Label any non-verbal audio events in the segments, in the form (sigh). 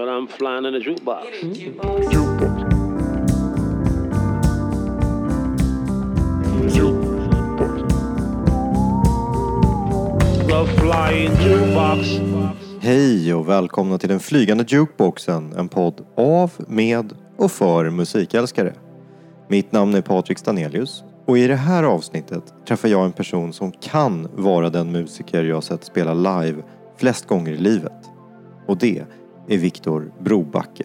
But I'm flying in a jukebox. Flying jukebox. Hej och välkomna till den flygande jukeboxen, en podd av, med och för musikälskare. Mitt namn är Patrik Stanelius och i det här avsnittet träffar jag en person som kan vara den musiker jag sett spela live flest gånger i livet. Och det är Viktor Brobacke.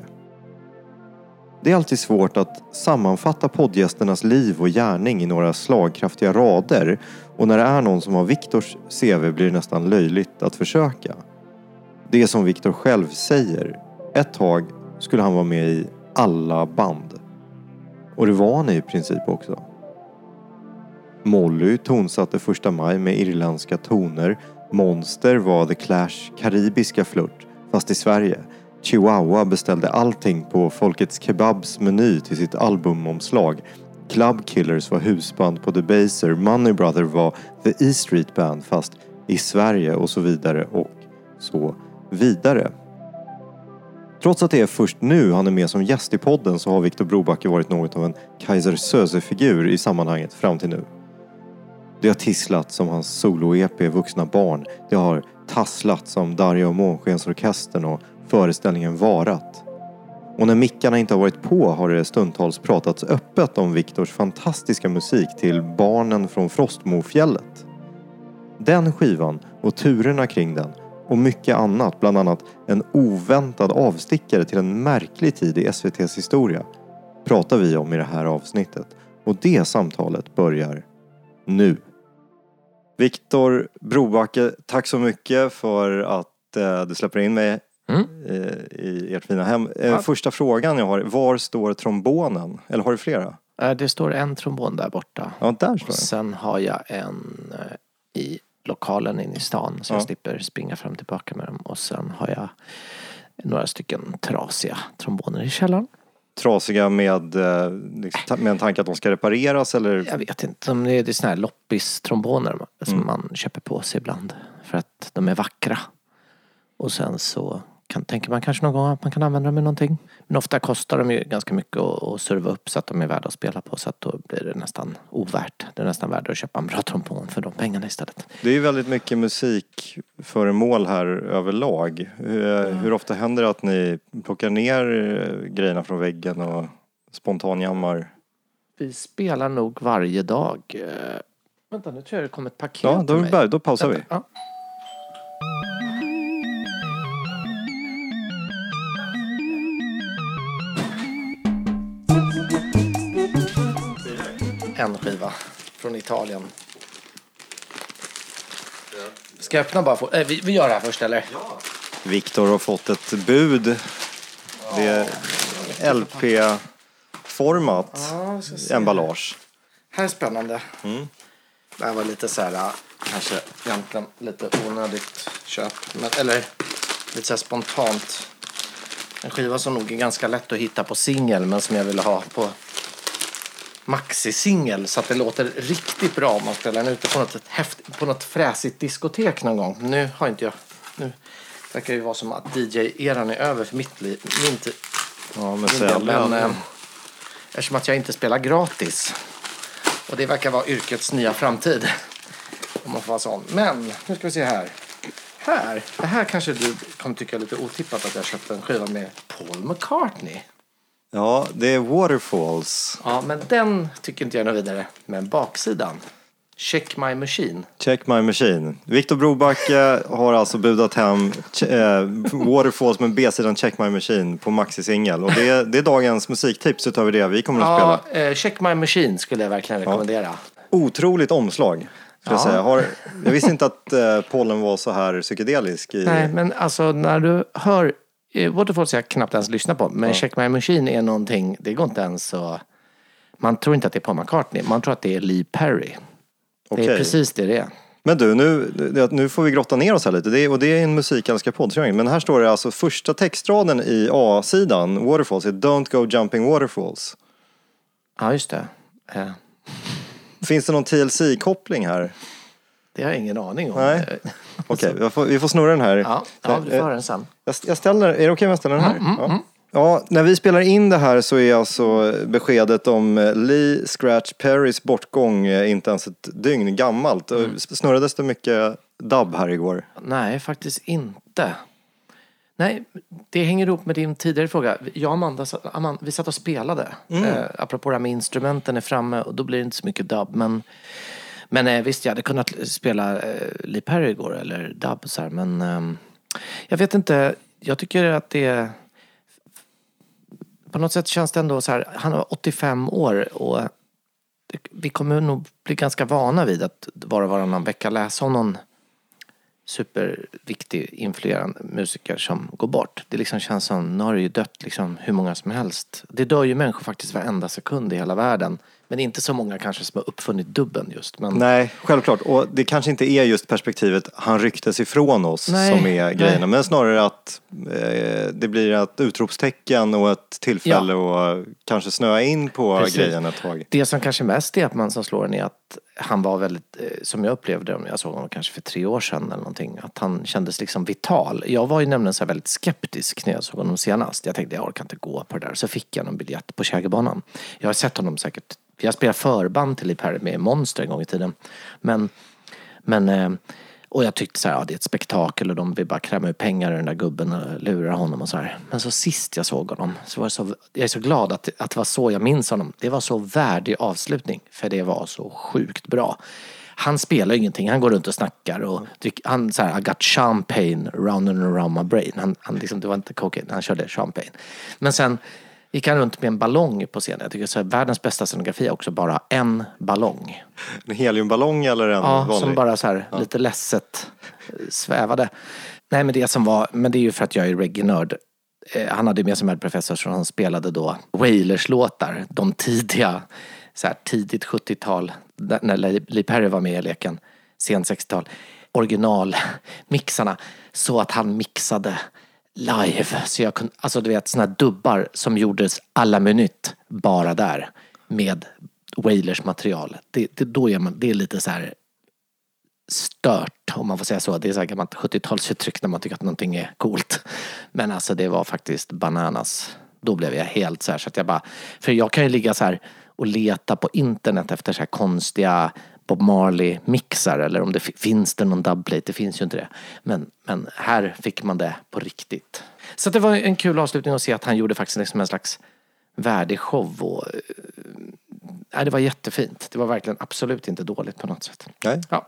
Det är alltid svårt att sammanfatta poddgästernas liv och gärning i några slagkraftiga rader och när det är någon som har Viktors CV blir det nästan löjligt att försöka. Det är som Viktor själv säger. Ett tag skulle han vara med i alla band. Och det var han i princip också. Molly tonsatte första maj med irländska toner. Monster var The Clash karibiska flört, fast i Sverige. Chihuahua beställde allting på Folkets Kebabs meny till sitt albumomslag. Club Killers var husband på Debaser. Money Brother var The E Street Band fast i Sverige och så vidare och så vidare. Trots att det är först nu han är med som gäst i podden så har Viktor Brobacke varit något av en Kaiser Söze-figur i sammanhanget fram till nu. Det har tisslat som hans solo-EP Vuxna barn. Det har tasslat som Darja och Månskensorkestern och föreställningen Varat. Och när mickarna inte har varit på har det stundtals pratats öppet om Viktors fantastiska musik till Barnen från Frostmofjället. Den skivan och turerna kring den och mycket annat, bland annat en oväntad avstickare till en märklig tid i SVTs historia, pratar vi om i det här avsnittet. Och det samtalet börjar nu. Viktor Brobacke, tack så mycket för att eh, du släpper in mig Mm. eh, i ert fina hem. Eh, Ja. Första frågan jag har, var står trombonen? Eller har du flera? Eh, Det står en trombon där borta. Ja, där står den. sen har jag en i lokalen inne i stan så Ja. jag slipper springa fram och tillbaka med dem. Och sen har jag några stycken trasiga tromboner i källaren. Trasiga med, liksom, med en tanke att de ska repareras eller? Jag vet inte, de är, det är såna här loppis-tromboner som Mm. man köper på sig ibland. För att de är vackra. Och sen så kan, tänker man kanske någon gång att man kan använda dem i någonting. Men ofta kostar de ju ganska mycket att, serva upp så att de är värda att spela på. Så att då blir det nästan ovärt. Det är nästan värt att köpa en bra trombon för de pengarna istället. Det är ju väldigt mycket musikföremål här överlag. Hur, hur ofta händer det att ni plockar ner eh, grejerna från väggen och spontanjammar? Vi spelar nog varje dag. Eh, vänta, nu tror jag det kom ett paket Ja, då, då pausar vi. Ja. En skiva från Italien. Ska jag öppna bara? För, eh, vi, vi gör det här först eller? Viktor har fått ett bud. Det är LP-format Ja, emballage. Här är spännande. Mm. Det här var lite så här, äh, kanske egentligen lite onödigt köp. Men, eller lite så här spontant. En skiva som nog är ganska lätt att hitta på singel men som jag ville ha på maxi-singel så att det låter riktigt bra om man spelar den ute på något, häft, på något fräsigt diskotek någon gång. Nu har inte jag... Nu verkar det ju vara som att DJ-eran är över för mitt liv. Min tid. Ja, del, sälen. men, eh, eftersom att jag inte spelar gratis. Och det verkar vara yrkets nya framtid. Om man får vara sån. Men, nu ska vi se här. Här, det här kanske du kommer tycka är lite otippat att jag köpte en skiva med Paul McCartney. Ja, det är Waterfalls. Ja, men den tycker inte jag är något vidare. Men baksidan. Check My Machine. Check My Machine. Viktor Brobacke har alltså budat hem eh, Waterfalls med B-sidan Check My Machine på maxi-singel. Och det, är- det är dagens musiktips utöver det vi kommer att Ja, spela. eh, Check My Machine skulle jag verkligen rekommendera. Otroligt omslag. Jag, Ja. säga. Har, jag visste inte att eh, pollen var så här psykedelisk. I, Nej, men alltså när du hör Waterfalls har jag knappt ens lyssnat på. Men Check My Machine är någonting, det går inte ens så... Man tror inte att det är Paul McCartney, man tror att det är Lee Perry. Det Okej. är precis det det är. Men du, nu, det- nu får vi grotta ner oss här lite. Det är, och det är en musikälskarpodd. Men här står det alltså första textraden i A-sidan, Waterfalls, är Don't go jumping waterfalls. Ja, just det. Eh, Finns det någon TLC-koppling här? Det har jag ingen aning om. Nej. Okej, vi, får, vi får snurra den här. Ja, ja du får Eh, höra den sen. Jag, jag ställer, är det okej om jag ställer den Mm, här? ja. Ja, när vi spelar in det här så är alltså beskedet om eh, Lee Scratch Perrys bortgång eh, inte ens ett dygn gammalt. Mm. Snurrades det mycket dubb här igår? Nej, faktiskt inte. Nej, det hänger ihop med din tidigare fråga. Jag och Amanda, Amanda vi satt och spelade. Eh, apropå det här med instrumenten är framme och då blir det inte så mycket dubb. Men, men eh, visst, jag hade kunnat spela eh, Lee Perry igår eller dubb så här. Men eh, jag vet inte, jag tycker att det är... På något sätt känns det ändå så här, han var 85 år och det, vi kommer nog bli ganska vana vid att var och varannan vecka läsa om någon superviktig, influerande musiker som går bort. Det liksom känns som, nu har det ju dött liksom hur många som helst. Det dör ju människor faktiskt varenda sekund i hela världen. Men inte så många kanske som har uppfunnit dubben just. Men Nej, självklart. Och det kanske inte är just perspektivet han rycktes ifrån oss Nej, som är nej. grejerna. Men snarare att eh, det blir ett utropstecken och ett tillfälle att kanske snöa in på Precis. grejen ett tag. Det som kanske mest är att man som slår en är att han var väldigt, eh, som jag upplevde det, jag såg honom kanske för tre år sedan eller någonting, att han kändes liksom vital. Jag var ju nämligen så här väldigt skeptisk när jag såg honom senast. Jag tänkte jag orkar inte gå på det där. Så fick jag en biljett på Kägerbanan. Jag har sett honom säkert, jag spelade förband till Lee Perry med Monster en gång i tiden. Men, men eh, och jag tyckte så här, ja, det är ett spektakel och de vill bara kräma ut pengar ur den där gubben och lura honom och så här. Men så sist jag såg honom så var det så, jag är så glad att, att det var så jag minns honom. Det var så värdig avslutning för det var så sjukt bra. Han spelar ingenting, han går runt och snackar och dricker, han så här, I got champagne round and around my brain. Han, han liksom, det var inte cocaine, han körde champagne. Men sen gick han runt med en ballong på scenen. Jag tycker så här, världens bästa scenografi är också bara en ballong. En heliumballong eller en Ja, vanlig? som bara så här lite ledset eh, svävade. Nej men det som var, men det är ju för att jag är reggae-nörd. Eh, Han hade med sig med professor så han spelade då Wailers-låtar. De tidiga, så här tidigt 70-tal, där- när Lee Lee Perry var med i leken, sent 60-tal. Originalmixarna. Så att han mixade live. Så jag kunde, alltså du vet såna här dubbar som gjordes alla minut bara där. Med Wailers material. Det, det, då är man, det är lite så här stört om man får säga så. Det är så här gammalt 70-talsuttryck när man tycker att någonting är coolt. Men alltså det var faktiskt bananas. Då blev jag helt så här så att jag bara, för jag kan ju ligga så här och leta på internet efter så här konstiga Bob Marley mixar eller om det fi- finns det någon dubplate, det finns ju inte det. Men, men här fick man det på riktigt. Så det var en kul avslutning att se att han gjorde faktiskt liksom en slags värdig show och eh, nej, det var jättefint. Det var verkligen absolut inte dåligt på något sätt. Nej. Ja.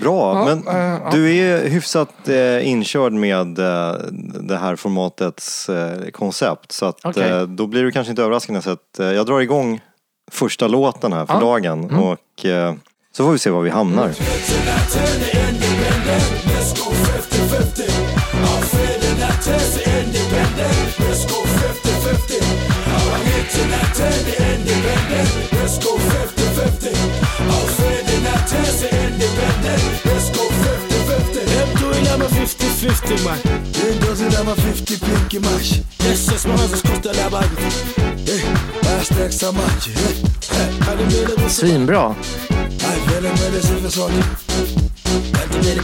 Bra, Ja, men eh, ja. du är hyfsat eh, inkörd med eh, det här formatets eh, koncept. Så att Okej. eh, då blir du kanske inte att, eh, jag drar igång första låten här för Ja. dagen. Och eh, så får vi se var vi hamnar. Jag med 50-50 man Den dosen där var 50 pinky mash Yes, yes, man kostar Bara match. Hade med det så Svinbra. Aj, väldigt, väldigt supersång Inte med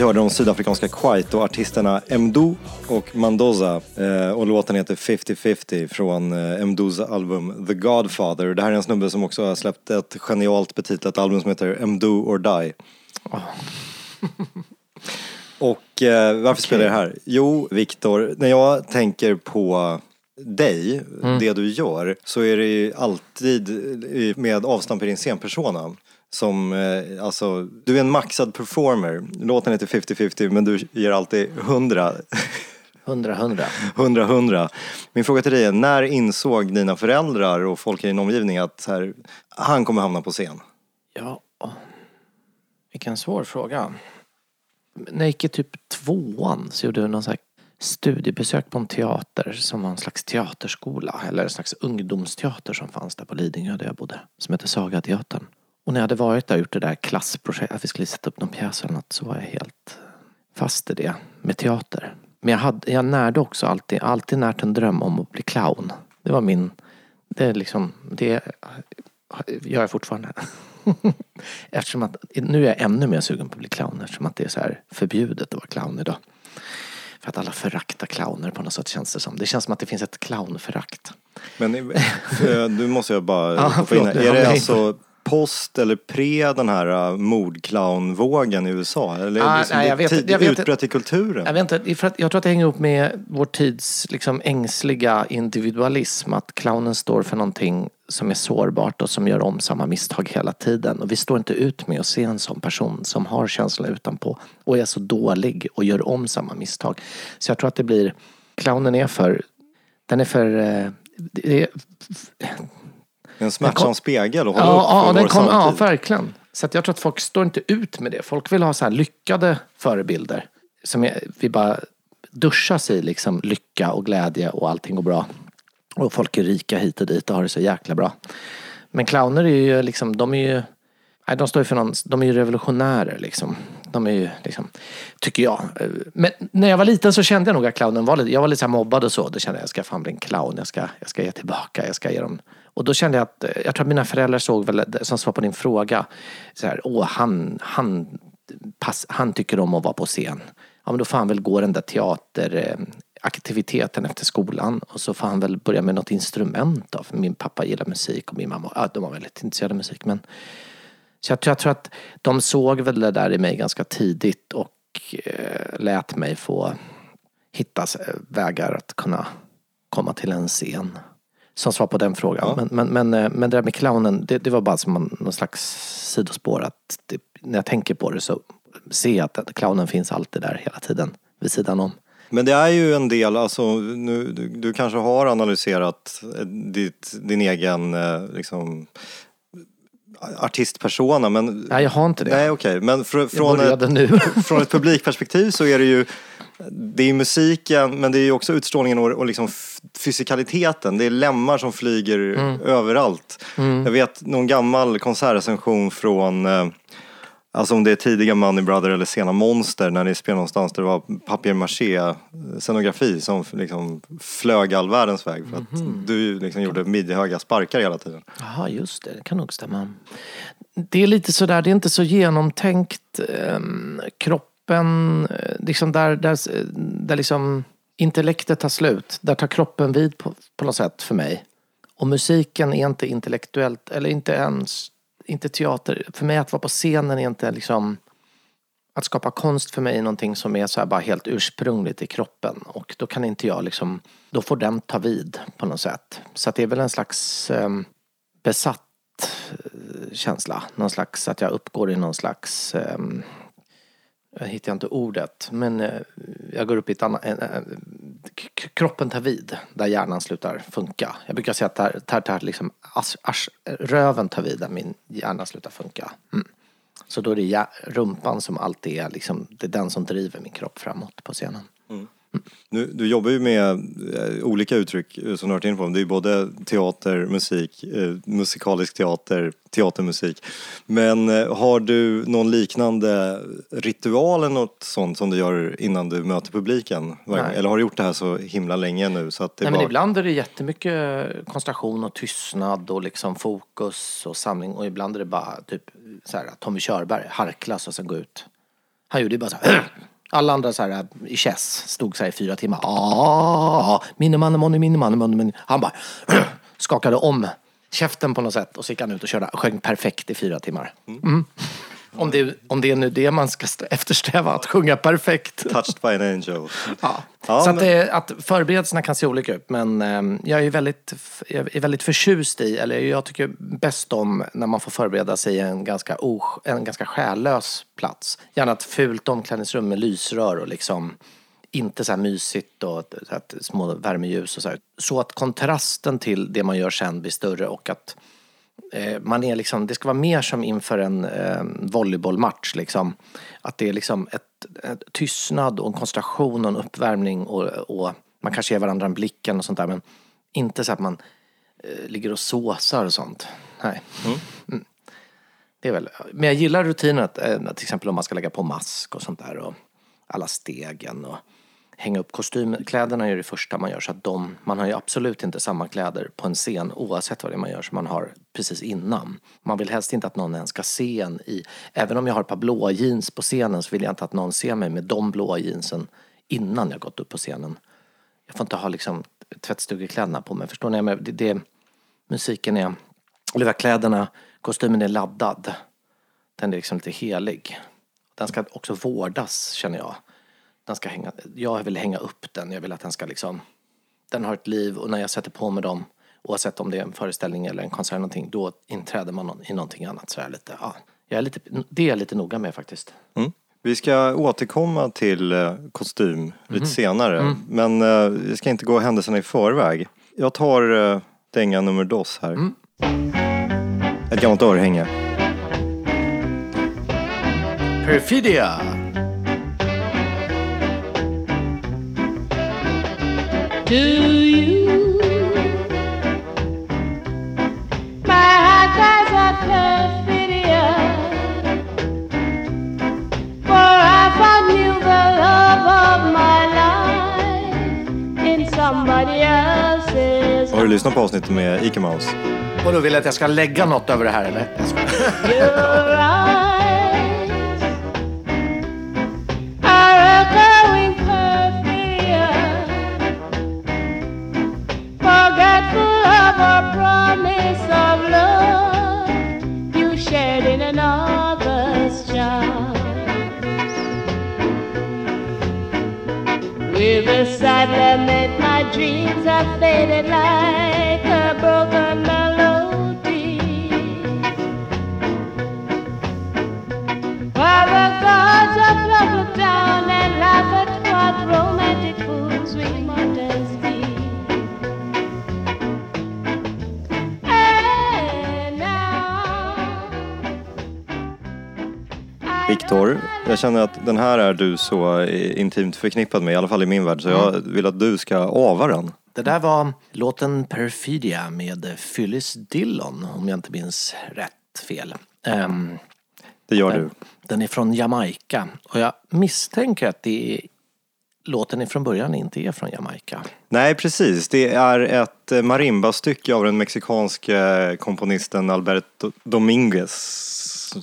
Vi hörde de sydafrikanska Kwaito-artisterna Mdo och Mandoza. Eh, och låten heter 50-50 från eh, Mdos album The Godfather. Det här är en snubbe som också har släppt ett genialt betitlat album som heter Mdo or Die. (laughs) Och eh, varför spelar jag det här? Jo, Viktor, när jag tänker på dig, det du gör, så är det ju alltid med avstamp i din scenpersona. Som, eh, alltså, du är en maxad performer. Låten heter 50-50 men du ger alltid 100. 100-100. 100-100. Min fråga till dig är, när insåg dina föräldrar och folk i din omgivning att här, han kommer hamna på scen? Ja, Vilken svår fråga. När jag gick i typ tvåan så gjorde jag någon här studiebesök på en teater som var en slags teaterskola eller en slags ungdomsteater som fanns där på Lidingö där jag bodde. Som heter Sagateatern. Och när jag hade varit där och gjort det där klassprojektet, att vi skulle sätta upp någon pjäs eller något så var jag helt fast i det med teater. Men jag, hade, jag närde också alltid, alltid närt en dröm om att bli clown. Det var min, det är liksom, det gör jag fortfarande. (laughs) Eftersom att, nu är jag ännu mer sugen på att bli clown eftersom att det är så här förbjudet att vara clown idag. För att alla föraktar clowner på något sätt känns det som. Det känns som att det finns ett clownförakt. Men du måste jag bara (laughs) Ja, in förlåt, jag Är det alltså post eller pre den här uh, mordclownvågen i USA? Eller Ah, liksom nej, det jag vet- tid- jag vet- utbrett i kulturen? Jag, vet inte, för att, jag tror att det hänger ihop med vår tids liksom, ängsliga individualism. Att clownen står för någonting som är sårbart och som gör om samma misstag hela tiden. Och vi står inte ut med att se en sån person som har känslorna utanpå och är så dålig och gör om samma misstag. Så jag tror att det blir, clownen är för, den är för, eh, det är, En smärtsam spegel och hålla Ja, upp för ja, den kom, ja, samtid. verkligen. Så jag tror att folk står inte ut med det. Folk vill ha så här lyckade förebilder. Som är, vi bara duschas i liksom lycka och glädje och allting går bra. Och folk är rika hit och dit och har det så jäkla bra. Men clowner är ju liksom, de är ju Nej, de står ju för någon, de är ju revolutionärer liksom. De är ju liksom, tycker jag. Men när jag var liten så kände jag nog att clownen var lite, jag var lite så mobbad och så. Då kände jag, jag ska fan bli en clown, jag ska, jag ska ge tillbaka, jag ska ge dem. Och då kände jag att, eh, jag tror att mina föräldrar såg väl, som svar på din fråga, så här, åh han, han, pass, han tycker om att vara på scen. Ja men då får han väl gå den där teateraktiviteten eh, efter skolan och så får han väl börja med något instrument då. För min pappa gillar musik och min mamma, ja de var väldigt intresserade av musik men så jag tror, jag tror att de såg väl det där i mig ganska tidigt och eh, lät mig få hitta eh, vägar att kunna komma till en scen. Som svar på den frågan. Ja. Men, men, men, eh, men det där med clownen, det, det var bara som en, någon slags sidospår. Att det, när jag tänker på det så ser jag att clownen finns alltid där hela tiden vid sidan om. Men det är ju en del, alltså nu, du, du kanske har analyserat eh, ditt, din egen eh, liksom artistpersona men Nej, jag har inte det. Nej okej, men fr, från, ett, nu. (laughs) från ett publikperspektiv så är det ju det är musiken men det är också utstrålningen och, och liksom fysikaliteten. Det är lemmar som flyger Mm. överallt. Jag vet någon gammal konsertrecension från eh, Alltså om det är tidiga Money Brother eller sena Monster när ni spelar någonstans där det var papier-maché scenografi som liksom flög all världens väg för att Mhm. du liksom gjorde midjehöga sparkar hela tiden. Jaha, just det. Det kan nog stämma. Det är lite sådär, det är inte så genomtänkt. ehm, kroppen, eh, liksom där, där, där liksom intellektet tar slut. Där tar kroppen vid på, på något sätt för mig. Och musiken är inte intellektuellt, eller inte ens, inte teater. För mig att vara på scenen är inte liksom att skapa konst för mig är någonting som är så här bara helt ursprungligt i kroppen. Och då kan inte jag liksom, då får den ta vid på något sätt. Så att det är väl en slags ehm, eh, besatt känsla. Någon slags, att jag uppgår i någon slags, eh, jag hittar inte ordet, men eh, jag går upp i ett annat, kroppen tar vid där hjärnan slutar funka. Jag brukar säga att där, där, där liksom as, as, röven tar vid där min hjärna slutar funka. Mm. Så då är det rumpan som alltid är liksom, det är den som driver min kropp framåt på scenen. Mm. Nu, du jobbar ju med eh, olika uttryck eh, som du har varit inne på. Det är ju både teater, musik, eh, musikalisk teater, teatermusik. Men har du någon liknande ritual eller något sånt som du gör innan du möter publiken? Nej. Eller har du gjort det här så himla länge nu så att det Nej, bara... men ibland är det jättemycket koncentration och tystnad och liksom fokus och samling och ibland är det bara typ så här, Tommy Körberg, harklas och sen gå ut. Han gjorde ju bara så här. (clears throat) Alla andra så här äh, i chess stod så här i fyra timmar. Ah, Minnemanne, money, minnemanne, money, money. Han bara (clears throat) skakade om käften på något sätt och så gick han ut och körde, sjöng perfekt i fyra timmar. Mm. Om, det, om det är nu det man ska st- eftersträva, att sjunga perfekt. Touched by an angel. Ja. Ja, så att, men- det, att förberedelserna kan se olika ut. Men eh, jag är väldigt, jag är väldigt förtjust i, eller jag tycker bäst om när man får förbereda sig i en ganska, os, en ganska själlös plats. Gärna ett fult omklädningsrum med lysrör och liksom inte så här mysigt och så att små värmeljus och så här. Så att kontrasten till det man gör sen blir större och att man är liksom, det ska vara mer som inför en eh, volleybollmatch. Liksom. Att det är liksom ett, ett tystnad och en koncentration och en uppvärmning och, och man kanske ger varandra en blicken och sånt där men inte så att man eh, ligger och såsar och sånt. Nej. Mm. Det är väl, men jag gillar rutinen att, eh, till exempel om man ska lägga på mask och sånt där och alla stegen och hänga upp kostymkläderna är det första man gör så att de, man har ju absolut inte samma kläder på en scen oavsett vad det är man gör som man har precis innan. Man vill helst inte att någon ens ska se en i, även om jag har ett par blåa jeans på scenen så vill jag inte att någon ser mig med de blåa jeansen innan jag gått upp på scenen. Jag får inte ha liksom tvättstugekläderna på mig, förstår ni? Men det, det, musiken är, eller kläderna, kostymen är laddad. Den är liksom lite helig. Den ska också vårdas känner jag. Den ska hänga, jag vill hänga upp den, jag vill att den ska liksom, den har ett liv och när jag sätter på mig dem, oavsett om det är en föreställning eller en konsert eller någonting, då inträder man i någonting annat. Så är lite, ja, jag är lite, det är jag lite noga med faktiskt. Mm. Vi ska återkomma till eh, kostym lite senare, men eh, vi ska inte gå händelserna i förväg. Jag tar eh, dänga nummer dos här. Ett gammalt örhänge. Perfidia! To you. My heart cries out perfidia, for I found you the love of my life in somebody else's. Har du lyssnat på avsnittet med Ike Mouse? Och då vill jag att jag ska lägga något över det här eller? Lament, my dreams have faded like a broken melody. While the gods of love look down and laugh at what romantic fools we mortals be. And now I Viktor, jag känner den här är du så eh, intimt förknippad med, i alla fall i min värld, så jag vill att du ska ava den. Det där var låten Perfidia med Phyllis Dillon, om jag inte minns rätt fel. Ehm, Det gör du. Den är från Jamaica och jag misstänker att det är, låten är från början inte är från Jamaica. Nej, precis. Det är ett eh, marimba-stycke av den mexikanske komponisten Alberto Dominguez.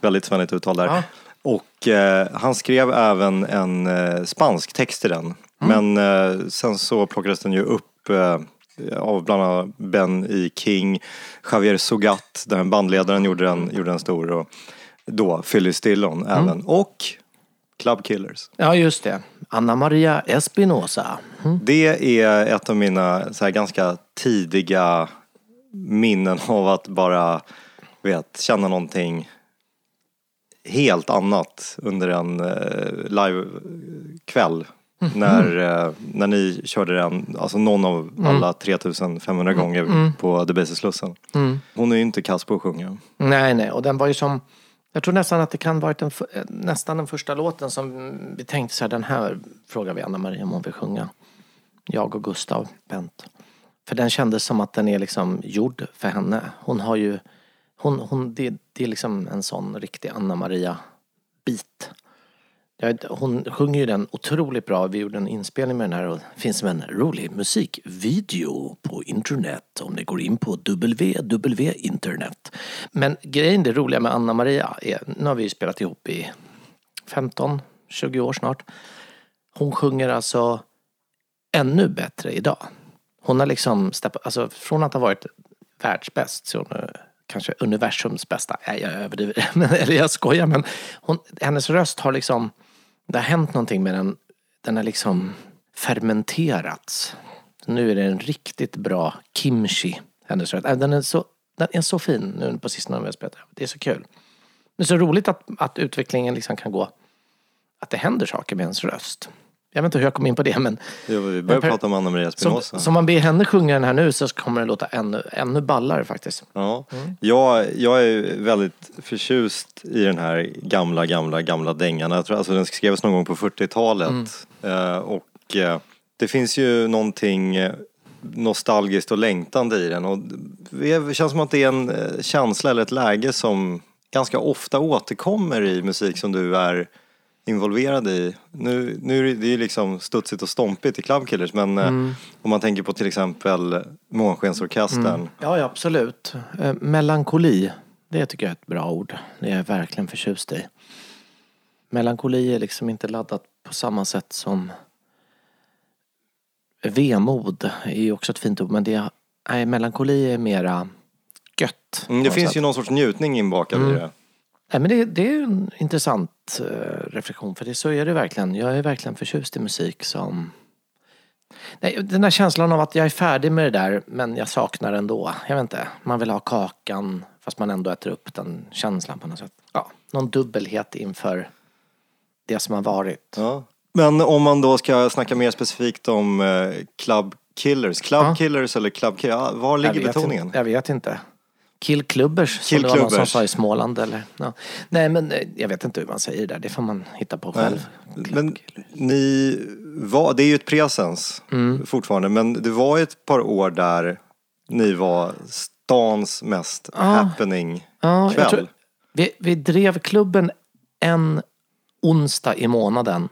Väldigt svennigt uttal där. Ja. Och eh, han skrev även en eh, spansk text till den. Men eh, sen så plockades den ju upp eh, av bland annat Ben E. King, Javier Sogat, den bandledaren gjorde den, gjorde den stor. Och då Phyllis Dillon även. Och Club Killers. Ja, just det. Anna Maria Espinosa. Det är ett av mina så här, ganska tidiga minnen av att bara vet, känna någonting helt annat under en eh, livekväll. När, eh, när ni körde den, alltså någon av alla 3500 gånger på Debaser Slussen. Hon är ju inte kass på att sjunga. Nej, nej, och den var ju som... Jag tror nästan att det kan varit den, eh, nästan den första låten som vi tänkte så här, den här frågar vi Anna Maria om hon vill sjunga. Jag och Gustav Bent. För den kändes som att den är liksom gjord för henne. Hon har ju, hon, hon, det, det är liksom en sån riktig Anna Maria-bit. Hon sjunger ju den otroligt bra. Vi gjorde en inspelning med den här och det finns som en rolig musikvideo på internet om ni går in på www internet. Men grejen, det roliga med Anna Maria är, nu har vi ju spelat ihop i 15-20 år snart. Hon sjunger alltså ännu bättre idag. Hon har liksom, steppat, alltså från att ha varit världsbäst så är hon kanske universums bästa. Nej, jag överdriver. (laughs) Eller jag skojar men hon, hennes röst har liksom, det har hänt någonting med den. Den har liksom fermenterats. Nu är det en riktigt bra kimchi, hennes röst. Äh, den är så, den är så fin nu på sistone när vi har spelat. Det är så kul. Det är så roligt att, att utvecklingen liksom kan gå, att det händer saker med ens röst. Jag vet inte hur jag kom in på det men Jo, vi per- prata om Anna Maria Spinoza. som man ber henne sjunga den här nu så kommer det låta ännu, ännu ballare faktiskt. Ja. Mm. Jag, jag är väldigt förtjust i den här gamla, gamla, gamla dängan. Jag tror, alltså, den skrevs någon gång på 40-talet. Mm. Eh, och eh, det finns ju någonting eh, nostalgiskt och längtande i den. Och det känns som att det är en eh, känsla eller ett läge som ganska ofta återkommer i musik som du är involverad i. Nu, nu är det- ju liksom studsigt och stompigt i Club Killers men eh, Mm. om man tänker på till exempel Månskensorkestern. Ja, ja absolut. Eh, melankoli, det tycker jag är ett bra ord. Det är jag verkligen förtjust i. Melankoli är liksom inte laddat på samma sätt som vemod är ju också ett fint ord men det är, nej, melankoli är mera gött. Mm, det finns sätt. ju någon sorts njutning inbakad Mm. i det. Nej, men det, det är en intressant eh, reflektion för det, så är det verkligen. Jag är verkligen förtjust i musik som... Nej, den där känslan av att jag är färdig med det där men jag saknar ändå. Jag vet inte. Man vill ha kakan fast man ändå äter upp den känslan på något sätt. Ja, någon dubbelhet inför det som har varit. Ja. Men om man då ska snacka mer specifikt om eh, Club Killers. Club Ja. Killers eller Club Killers, var ligger jag betoningen? Inte, jag vet inte. Killklubbers som det var någon som sa i Småland eller... Ja. Nej men eh, jag vet inte hur man säger det där. Det får man hitta på själv. Men ni var, det är ju ett presens Mm. fortfarande, men det var ett par år där ni var stans mest happening Ja, kväll. tror, vi, vi drev klubben en onsdag i månaden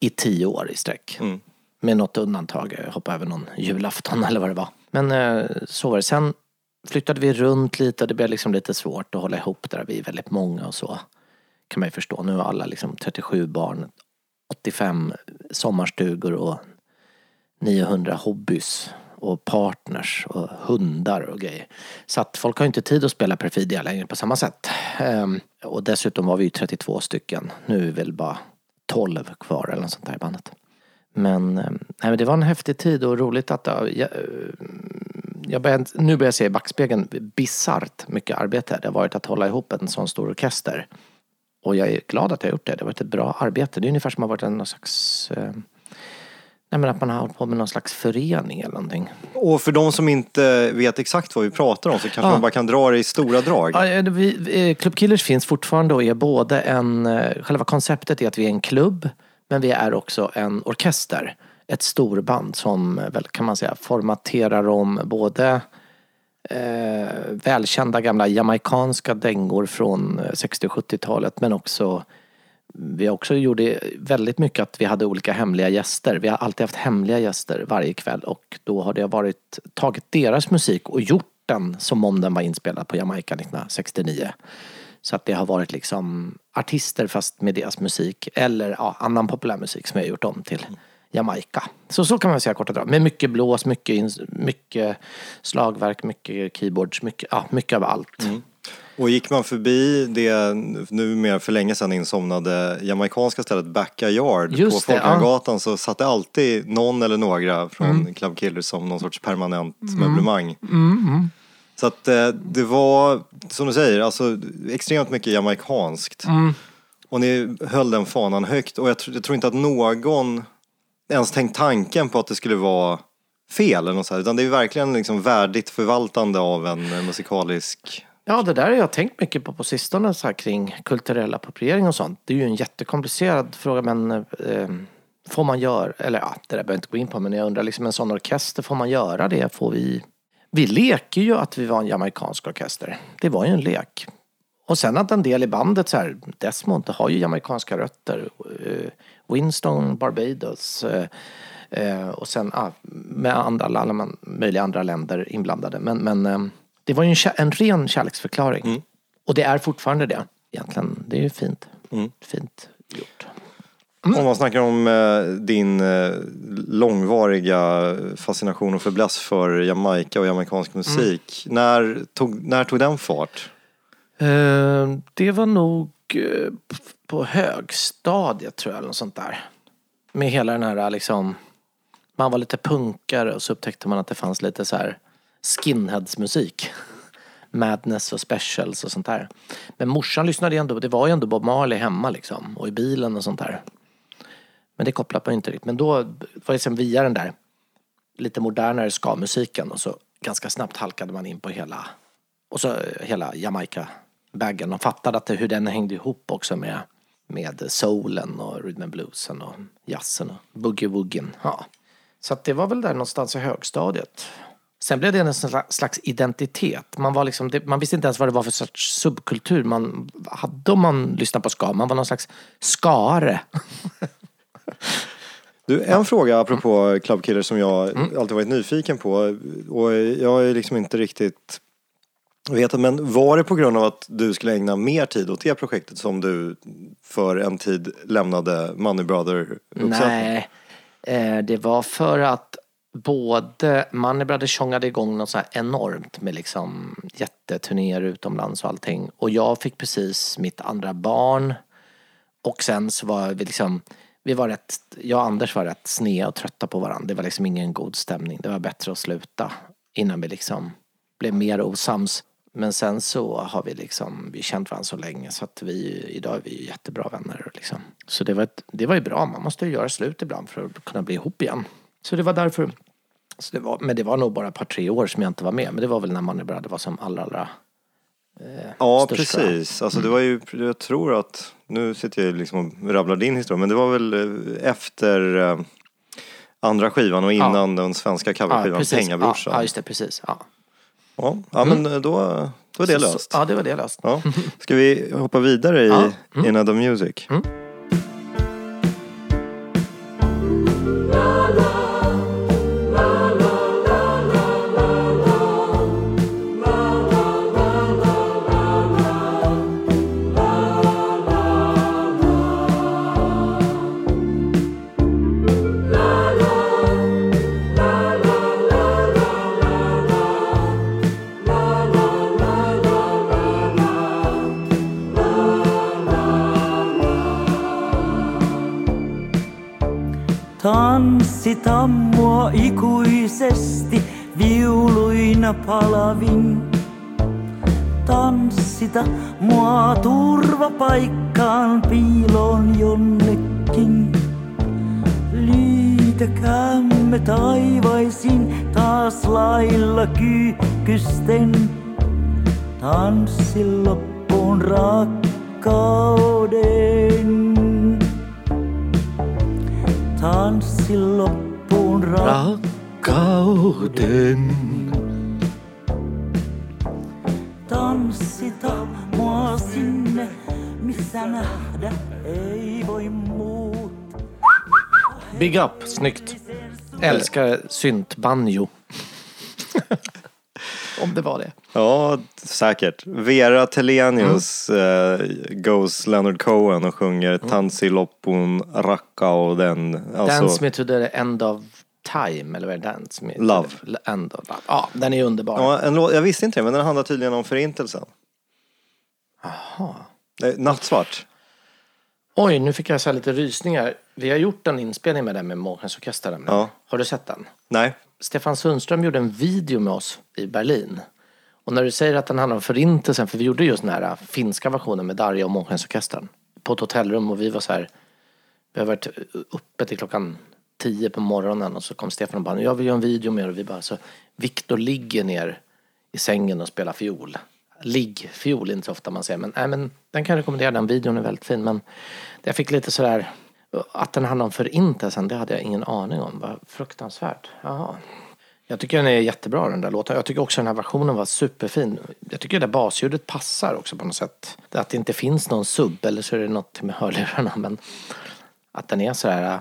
i tio år i sträck. Mm. Med något undantag, jag hoppade över någon julafton eller vad det var. Men eh, så var det. Sen flyttade vi runt lite och det blev liksom lite svårt att hålla ihop där. Vi är väldigt många och så. Kan man ju förstå. Nu har alla liksom 37 barn, 85 sommarstugor och 900 hobbys och partners och hundar och grejer. Så att folk har inte tid att spela Perfidia längre på samma sätt. Ehm, och dessutom var vi ju 32 stycken. Nu är vi väl bara 12 kvar eller något sånt där i bandet. Men, ehm, nej, men det var en häftig tid och roligt att det, jag, börjar, nu börjar jag se i backspegeln bisarrt mycket arbete det har varit att hålla ihop en sån stor orkester. Och jag är glad att jag har gjort det. Det har varit ett bra arbete. Det är ungefär som att ha varit en någon slags eh, Nej men att man har hållit på med någon slags förening eller någonting. Och för de som inte vet exakt vad vi pratar om så kanske Ja. man bara kan dra det i stora drag. Ja, eh, vi, eh, Club Killers finns fortfarande och är både en, eh, själva konceptet är att vi är en klubb men vi är också en orkester. Ett storband som väl kan man säga formaterar om både eh, välkända gamla jamaikanska dängor från eh, 60 och 70-talet men också vi också gjorde väldigt mycket att vi hade olika hemliga gäster. Vi har alltid haft hemliga gäster varje kväll och då har det varit tagit deras musik och gjort den som om den var inspelad på Jamaica 1969. Så att det har varit liksom artister fast med deras musik eller ja, annan populärmusik som jag har gjort om till Jamaica. Så så kan man säga korta drag. Med mycket blås, mycket, mycket slagverk, mycket keyboards, mycket, ja, mycket av allt. Och gick man förbi det numera för länge sedan insomnade jamaicanska stället Backyard Just på Folkungagatan så satt det alltid någon eller några från Mm. Club Killers som någon sorts permanent möblemang. Så att eh, det var, som du säger, alltså extremt mycket jamaikanskt. Mm. Och ni höll den fanan högt och jag, tror- jag tror inte att någon ens tänkt tanken på att det skulle vara fel eller något så här, utan det är verkligen liksom värdigt förvaltande av en eh, musikalisk Ja, det där har jag tänkt mycket på på sistone så här, kring kulturell appropriering och sånt. Det är ju en jättekomplicerad fråga men eh, eh får man göra, eller ja, det där behöver jag inte gå in på men jag undrar liksom en sån orkester, får man göra det? Får vi... Vi leker ju att vi var en jamaicansk orkester. Det var ju en lek. Och sen att en del i bandet så här, Desmond har ju jamaicanska rötter. Eh, Winston, Barbados. Eh, eh, och sen ah, med andra, alla möjliga andra länder inblandade. Men, men eh, det var ju en, en ren kärleksförklaring. Och det är fortfarande det. Egentligen, det är ju fint. Fint gjort. Om man snackar om eh, din eh, långvariga fascination och fäbless för Jamaica och jamaicansk musik. När, tog, när tog den fart? Eh, det var nog på högstadiet tror jag, eller något sånt där. Med hela den här liksom, man var lite punkare och så upptäckte man att det fanns lite så här skinheadsmusik. (laughs) Madness och specials och sånt där. Men morsan lyssnade ju ändå, det var ju ändå Bob Marley hemma liksom. Och i bilen och sånt där. Men det kopplade man ju inte riktigt. Men då var det sen via den där lite modernare ska-musiken och så ganska snabbt halkade man in på hela, och så eh, hela Jamaica Jamaica-baggen. Och fattade att hur den hängde ihop också med, med soulen och rhythm and bluesen och jazzen och boogie-woogien. Ja. Så att det var väl där någonstans i högstadiet. Sen blev det en sla- slags identitet. Man, var liksom, man visste inte ens vad det var för sorts subkultur man hade om man lyssnade på ska. Man var någon slags skare. Du, en fråga apropå Club Killer som jag Mm. alltid varit nyfiken på. Och jag är liksom inte riktigt vet men var det på grund av att du skulle ägna mer tid åt det projektet som du för en tid lämnade Money Brother Nej, eh, det var för att både Money Brother tjongade igång något så här enormt med liksom jätteturnéer utomlands och allting. Och jag fick precis mitt andra barn. Och sen så var vi liksom, vi var rätt, jag och Anders var rätt sneda och trötta på varandra. Det var liksom ingen god stämning. Det var bättre att sluta innan vi liksom blev mer osams. Men sen så har vi liksom, vi känt varandra så länge så att vi, idag är vi ju jättebra vänner liksom. Så det var, ett, det var ju bra, man måste ju göra slut ibland för att kunna bli ihop igen. Så det var därför, så det var, men det var nog bara ett par tre år som jag inte var med. Men det var väl när Money Brother var som allra, allra Ja, störst, precis. Alltså det var ju, jag tror att, nu sitter jag liksom och rabblar din historia, men det var väl eh, efter eh, andra skivan och innan den svenska coverskivan precis. Pengabrorsan. Ja, ja, just det, precis. Ja. Ja, ja men eh, då, då är det löst. Ja, det var det löst. Ja. Ska vi hoppa vidare i Ja. Mm. In Other Music? Tanssita mua ikuisesti viuluina palavin. Tanssita mua turvapaikkaan piiloon jonnekin. Liitäkäämme taivaisin taas lailla kyykkysten. Tanssi loppuun rakkauden. Tanssi loppuun Rakkauden. Tanssita mua sinne, missä nähdä ei voi muut. Big up, snyggt. Älskar syntbanjo. (laughs) (laughs) Om det var det. Ja, säkert. Vera Telenius Mm. eh, goes Leonard Cohen och sjunger Tansi Loppun Rakka och den. Alltså, Dance me to the end of time, eller vad är det? Dance me Love. end of love. Ja, den är underbar. ja, en låt, jag visste inte det, men den handlar tydligen om förintelsen. Jaha. Nattsvart. Oj, nu fick jag så lite rysningar. Vi har gjort en inspelning med den med Månskensorkestern. Ja. Har du sett den? Nej. Stefan Sundström gjorde en video med oss i Berlin. Och när du säger att den handlar om förintelsen, för vi gjorde just den här äh, finska versionen med Darja och Månskensorkestern. På ett hotellrum och vi var så här, vi har varit äh, uppe till klockan tio på morgonen och så kom Stefan och bara, jag vill göra en video med er och vi bara, så Viktor ligger ner i sängen och spelar fiol. Ligg-fiol, inte så ofta man säger, men, nej, men den kan jag rekommendera, den videon är väldigt fin. Men jag fick lite sådär, att den handlar om förintelsen, det hade jag ingen aning om. Vad fruktansvärt. Jaha. Jag tycker den är jättebra den där låten. Jag tycker också den här versionen var superfin. Jag tycker det där basljudet passar också på något sätt. Att det inte finns någon sub, eller så är det något med hörlurarna. Men att den är så här äh,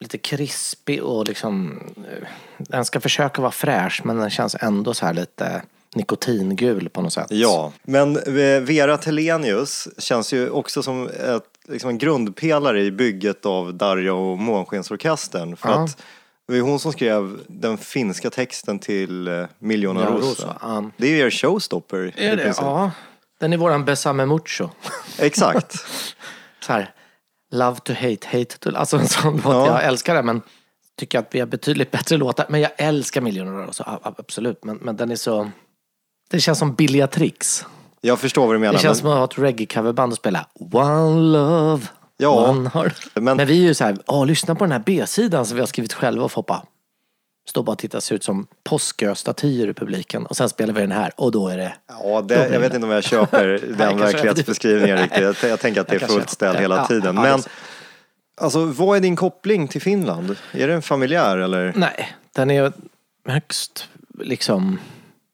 lite krispig och liksom... Äh, den ska försöka vara fräsch men den känns ändå så här lite nikotingul på något sätt. Ja, men eh, Vera Telenius känns ju också som ett, liksom en grundpelare i bygget av Darja och Månskensorkestern. För Ja. att det var hon som skrev den finska texten till eh, Miljoner Ja, Rosa. Ja. Det är ju er showstopper. Är det? Ja. Den är våran Besame Mucho. Exakt. (laughs) så här, love to hate, hate to Alltså en sån låt. Ja. Jag älskar den men tycker att vi har betydligt bättre låtar. Men jag älskar Miljoner Rosa, absolut. Men, men den är så... Det känns som billiga tricks. Jag förstår vad du menar. Det känns men, som att ha ett reggae-coverband och spela One Love. Ja, Man har... men- men... vi är ju så här, åh lyssna på den här B-sidan som vi har skrivit själva och Foppa. Står bara och tittar, ser ut som påskö-statyer i publiken. Och sen spelar vi den här och då är det... Ja, det, jag vet inte om jag köper (laughs) den verklighetsbeskrivningen (laughs) riktigt. Jag, jag tänker att det är fullt ställ hela ja, tiden. ja, Men det alltså, vad är din koppling till Finland? Är den familjär eller? Nej, den är högst liksom,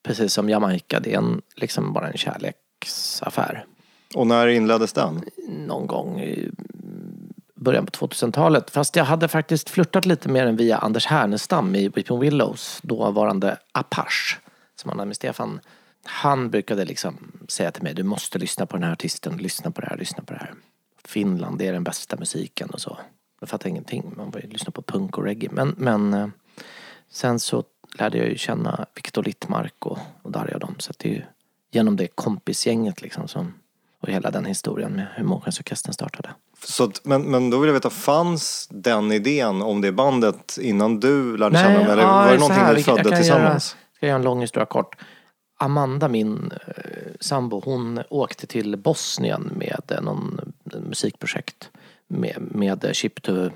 precis som Jamaica, det är en, liksom bara en kärleksaffär. Och när inleddes den? någon gång i början på 2000-talet. Fast jag hade faktiskt flörtat lite med den via Anders Härnestam i Weeping Willows, dåvarande Apache, som han hade med Stefan. Han brukade liksom säga till mig, du måste lyssna på den här artisten, lyssna på det här, lyssna på det här. Finland, det är den bästa musiken och så. Jag fattade ingenting, man var ju lyssna på punk och reggae. Men, men eh, sen så lärde jag ju känna Viktor Littmark och, och Darja och dem. Så det är ju genom det kompisgänget liksom som, och hela den historien med hur Månskensorkestern startade. Så men, men då vill jag veta, fanns den idén om det bandet innan du lärde känna dem? Eller ja, var det någonting här, ni födde tillsammans? Göra, ska jag göra en lång historia kort. Amanda, min eh, sambo, hon åkte till Bosnien med eh, någon eh, musikprojekt med, med Chip, to,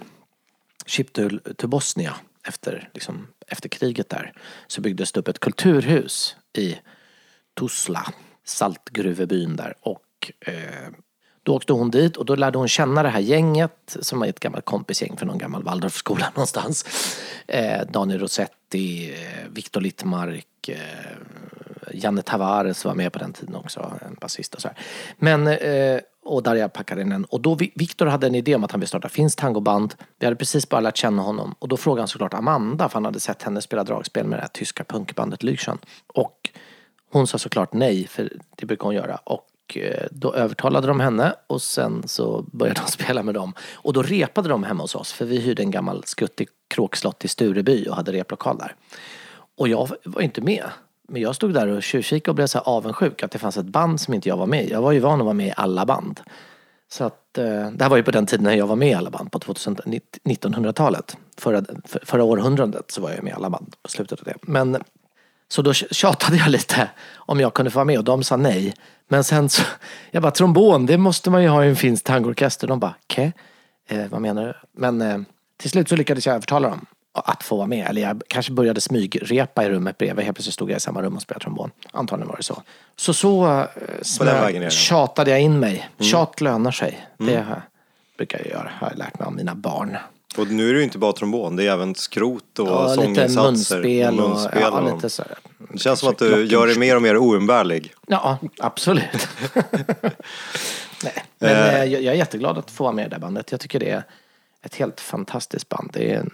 Chip to, to Bosnia efter, liksom, efter kriget där. Så byggdes det upp ett kulturhus i Tuzla, saltgruvebyn där. Och eh, då åkte hon dit och då lärde hon känna det här gänget som var ett gammalt kompisgäng från någon gammal Waldorfskola (laughs) någonstans. Eh, Daniel Rossetti, eh, Viktor Littmark, eh, Janne Tavares var med på den tiden också, en basist och så här. Men, eh, och Darja Pakarinen. Och då Viktor hade en idé om att han ville starta Finns tangoband. Vi hade precis bara lärt känna honom. Och då frågade han såklart Amanda, för han hade sett henne spela dragspel med det här tyska punkbandet Lüchen. Och hon sa såklart nej, för det brukar hon göra. Och eh, då övertalade de henne och sen så började de (laughs) spela med dem. Och då repade de hemma hos oss, för vi hyrde en gammal skuttig kråkslott i Stureby och hade replokal där. Och jag var inte med. Men jag stod där och tjuvkikade och blev så här avundsjuk att det fanns ett band som inte jag var med i. Jag var ju van att vara med i alla band. Så att, eh, det här var ju på den tiden när jag var med i alla band på 1900-talet. Förra, för, förra århundradet så var jag med i alla band på slutet av det. Men så då tjatade jag lite om jag kunde få vara med och de sa nej. Men sen så, (laughs) jag bara trombon, det måste man ju ha i en finsk tangoorkester. De bara, ke? Eh, vad menar du? Men eh, till slut så lyckades jag övertala dem att få vara med. Eller jag kanske började smygrepa i rummet bredvid. Helt plötsligt stod jag i samma rum och spelade trombon. Antagligen var det så. Så så eh, smö- vägen är det. tjatade jag in mig. Tjat lönar sig. Det har- brukar jag göra, har jag lärt mig av mina barn. Och nu är det ju inte bara trombon, det är även skrot och Ja, lite sånginsatser. munspel och, munspel ja, och- lite så. Det känns som att du gör dig mer och mer oumbärlig. Ja, absolut. (laughs) (laughs) Nej, men eh, jag, jag är jätteglad att få vara med i det bandet. Jag tycker det är ett helt fantastiskt band. Det är,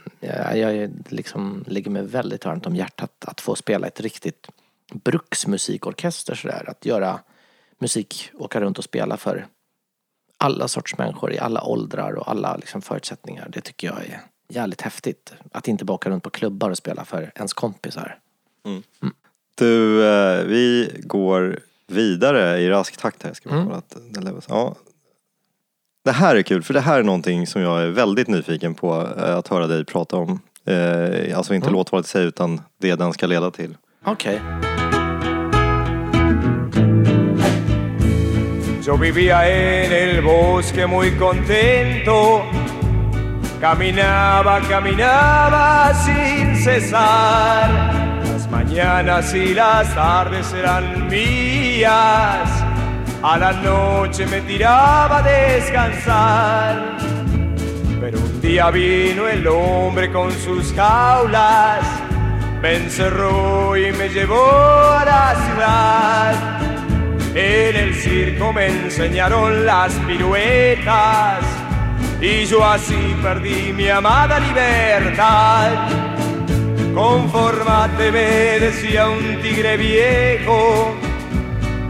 jag, jag liksom, ligger mig väldigt varmt om hjärtat att få spela ett riktigt bruksmusikorkester sådär. Att göra musik, åka runt och spela för alla sorts människor i alla åldrar och alla liksom, förutsättningar. Det tycker jag är jävligt häftigt. Att inte bara åka runt på klubbar och spela för ens kompisar. Du, eh, vi går vidare i rask takt här. Ska vi kolla att lever. Ja. Det här är kul, för det här är någonting som jag är väldigt nyfiken på eh, att höra dig prata om. Eh, Alltså inte låtvalet i sig, utan det den ska leda till. Okej. Yo vivía en el bosque muy contento. Caminaba, caminaba sin cesar. Las mañanas y las tardes eran mías. A la noche me tiraba a descansar. Pero un día vino el hombre con sus jaulas. Me encerró y me llevó a la ciudad. En el circo me enseñaron las piruetas y yo así perdí mi amada libertad. Conformate, me decía un tigre viejo,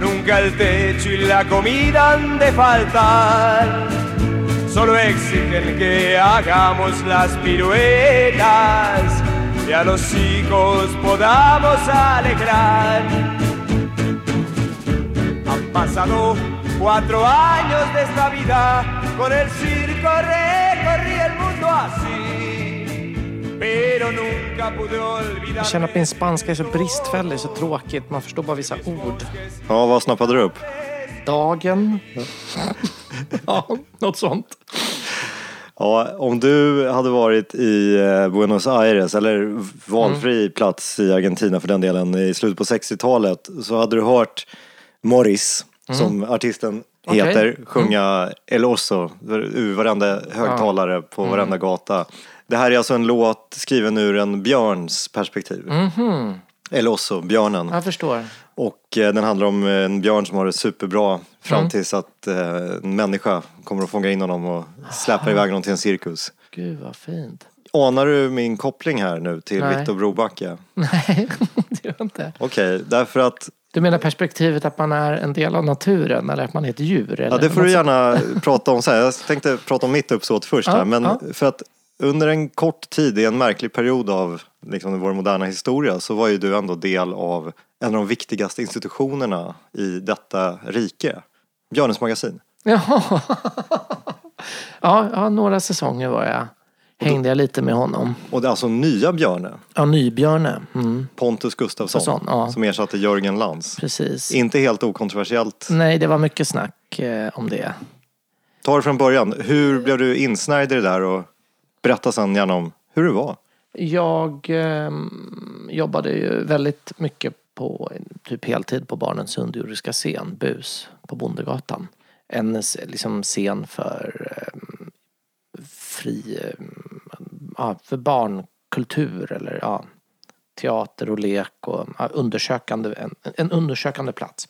nunca el techo y la comida han de faltar. Solo exigen que hagamos las piruetas y a los hijos podamos alegrar. Han pasado cuatro años de esta vida, con el circo recorrí el mundo así, Jag känner att min spanska är så bristfällig, så tråkigt. Man förstår bara vissa ord. Ja, vad snappade du upp? Dagen. (laughs) ja, något sånt. Ja, om du hade varit i eh, Buenos Aires eller valfri Mm. plats i Argentina för den delen i slutet på 60-talet så hade du hört Morris, som artisten Mm. Okej. Mm. heter, sjunga El Oso ur varenda högtalare på Mm. varenda gata. Det här är alltså en låt skriven ur en björns perspektiv. El Oso, björnen. Mhm. Jag förstår. Och eh, den handlar om en björn som har det superbra fram Mm. tills att eh, en människa kommer att fånga in honom och släpar iväg honom till en cirkus. Gud vad fint. Anar du min koppling här nu till Nej. Viktor Brobacke? (laughs) Nej, det gör jag inte. Okej, därför att Du menar perspektivet att man är en del av naturen eller att man är ett djur? Eller? Ja, det får du gärna (laughs) prata om sen. Jag tänkte prata om mitt uppsåt först Ja, här. Men ja. för att under en kort tid, i en märklig period av liksom, vår moderna historia, så var ju du ändå del av en av de viktigaste institutionerna i detta rike. Björnens magasin. (laughs) Jaha. ja, ja, några säsonger var jag. Hängde jag lite med honom. Och det är alltså nya Björne, Ja, Nybjörne. Mm, Pontus Gustafsson, Sån, ja. som ersatte Jörgen Lantz. precis. Inte helt okontroversiellt. Nej, det var mycket snack eh, om det. Ta det från början. Hur blev du insnärjd i det där och berätta sen gärna om hur det var. Jag eh, jobbade ju väldigt mycket på typ heltid på Barnens underjordiska scen, BUS, på Bondegatan. En liksom, scen för eh, fri, eh, för barnkultur eller ja, teater och lek och ja, undersökande, en, en undersökande plats.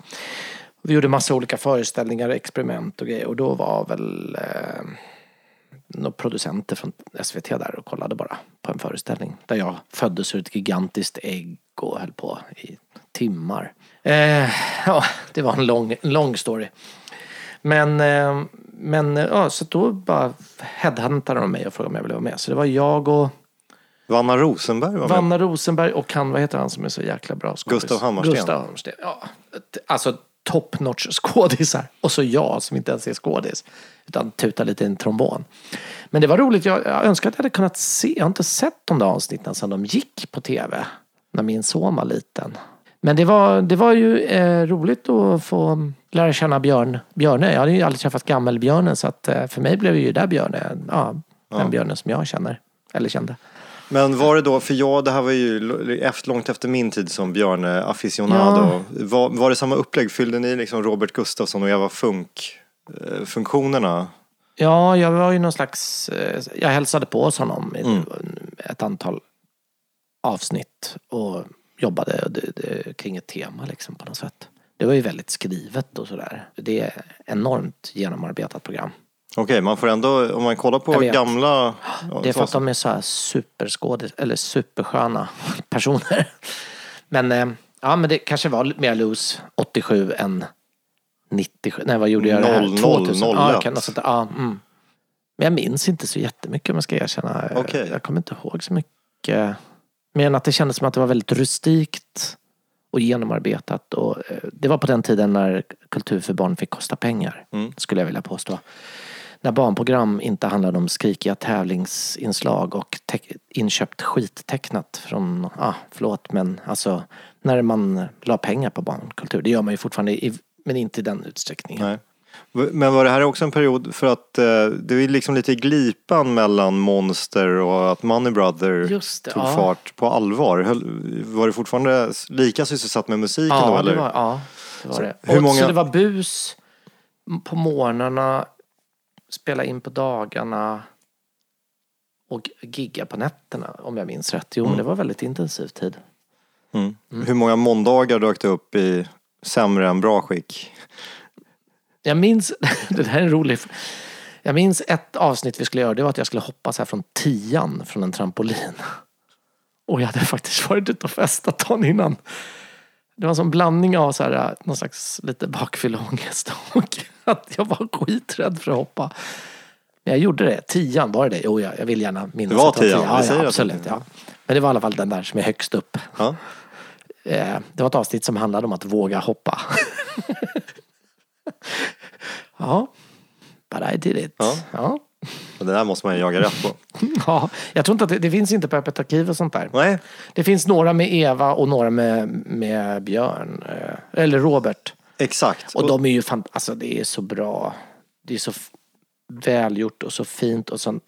Vi gjorde massa olika föreställningar, experiment och grejer och då var väl eh, några producenter från SVT där och kollade bara på en föreställning. Där jag föddes ur ett gigantiskt ägg och höll på i timmar. Eh, ja, det var en lång, lång story. Men, eh, men eh, ja, så då bara headhuntade de mig och frågade om jag ville vara med. Så det var jag och Vanna Rosenberg var med. Vanna Rosenberg och han, vad heter han som är så jäkla bra skådis? Gustav Hammarsten. Gustav Hammarsten, ja. Alltså top notch skådisar. Och så jag som inte ens är skådis. Utan tutar lite i en trombon. Men det var roligt, jag, jag önskar att jag hade kunnat se, jag har inte sett de där avsnitten sedan de gick på tv. När min son var liten. Men det var, det var ju eh, roligt att få lära känna Björn, Björne. Jag hade ju aldrig träffat gammelbjörnen så att eh, för mig blev ju där Björne, ja, den björnen som jag känner. Eller kände. Men var det då, för jag, det här var ju efter, långt efter min tid som Björne aficionado. Var, var det samma upplägg? Fyllde ni liksom Robert Gustafsson och Eva Funk eh, funktionerna? Ja, jag var ju någon slags... eh, Jag hälsade på hos honom i ett antal avsnitt och jobbade kring ett tema liksom på något sätt. Det var ju väldigt skrivet och sådär. Det är enormt genomarbetat program. Okej, man får ändå, om man kollar på gamla... (gasps) Det är för att de är så här superskådis, eller supersköna (laughs) personer. Men, eh, ja men det kanske var mer loose 87 än 97. Nej vad gjorde jag det här? 00, 2000. Ja, 01. jag kan, där. ja, mm. Men jag minns inte så jättemycket om jag ska erkänna. Okej. Jag kommer inte ihåg så mycket. Mer än att det kändes som att det var väldigt rustikt och genomarbetat. Och, eh, det var på den tiden när kultur för barn fick kosta pengar. Mm. Skulle jag vilja påstå. När barnprogram inte handlade om skrikiga tävlingsinslag och inköpt skittecknat från, ah, förlåt men alltså när man la pengar på barnkultur. Det gör man ju fortfarande i, men inte i den utsträckningen. Nej. Men var det här också en period för att eh, det är liksom lite i glipan mellan Monster och att Money Brother det, tog ja. fart på allvar? Var du fortfarande lika sysselsatt med musiken då Ja, eller? det var, ja, det var det. hur och, många- Så det var bus på morgnarna, spela in på dagarna och gigga på nätterna om jag minns rätt. Jo, Mm. men det var väldigt intensiv tid. Hur många måndagar dök det upp i sämre än bra skick? Jag minns, (laughs) det här är en rolig... Jag minns ett avsnitt vi skulle göra, det var att jag skulle hoppa så här från tian från en trampolin. Och jag hade faktiskt varit ute och festat dagen innan. Det var en sån blandning av så här, någon slags lite bakfylleångest och (laughs) att jag var skiträdd för att hoppa. Men jag gjorde det. Tian, var det det? Jo, jag, jag vill gärna minnas Det var tian, vi Ja, ja, absolut. Ja. Men det var i alla fall den där som är högst upp. Ja. (laughs) Eh, Det var ett avsnitt som handlade om att våga hoppa. (laughs) ja, but I did it. Ja. Ja. Och det där måste man ju jaga rätt på. (laughs) Ja, jag tror inte att det, det finns inte på Öppet arkiv och sånt där. Nej, Det finns några med Eva och några med, med Björn. eh, Eller Robert. exakt. Och de är ju fan, alltså det är så bra. Det är så f- välgjort och så fint och sånt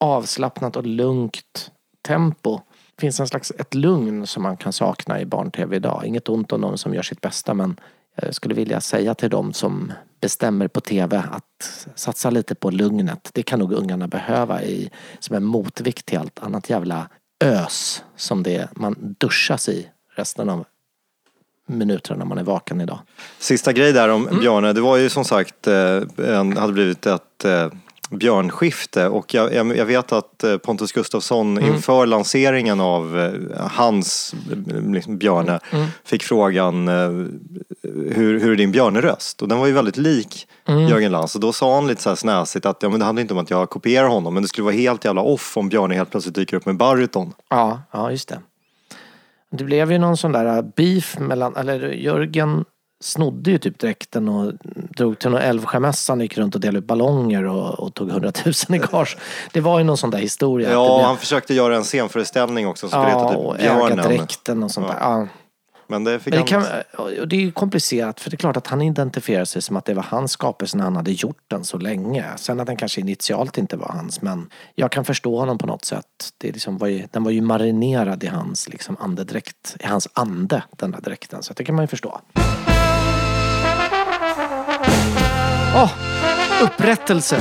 avslappnat och lugnt tempo. Det finns en slags ett lugn som man kan sakna i barn-tv idag. Inget ont om de som gör sitt bästa men jag skulle vilja säga till dem som bestämmer på tv att satsa lite på lugnet. Det kan nog ungarna behöva i, som en motvikt till allt annat jävla ös som det man duschas i resten av minuterna när man är vaken idag. Sista grej där Mm. om Björne. Det var ju som sagt, eh, en, hade blivit ett eh, björnskifte och jag, jag, jag vet att eh, Pontus Gustafsson Mm. inför lanseringen av eh, hans eh, liksom, Björne Mm. fick frågan hur, hur är din björneröst? Och den var ju väldigt lik Mm. Jörgen Lantz och då sa han lite så här snäsigt att ja, men det handlar inte om att jag kopierar honom men det skulle vara helt jävla off om Björne helt plötsligt dyker upp med baryton. Ja, ja just det. Det blev ju någon sån där beef mellan, eller Jörgen snodde ju typ dräkten och drog till någon Älvsjömässan, gick runt och delade ut ballonger och, och tog hundratusen i gage. Det var ju någon sån där historia. Ja, blev- han försökte göra en scenföreställning också som skulle ja, heta och typ Björnen. ägardräkten och sånt där. Ja. Men det fick Men det, han... kan, och det är ju komplicerat för det är klart att han identifierar sig som att det var hans skapelse när han hade gjort den så länge. Sen att den kanske initialt inte var hans men jag kan förstå honom på något sätt. Det är liksom var ju, den var ju marinerad i hans liksom andedräkt, i hans ande den där dräkten. Så det kan man ju förstå. Åh! upprättelse!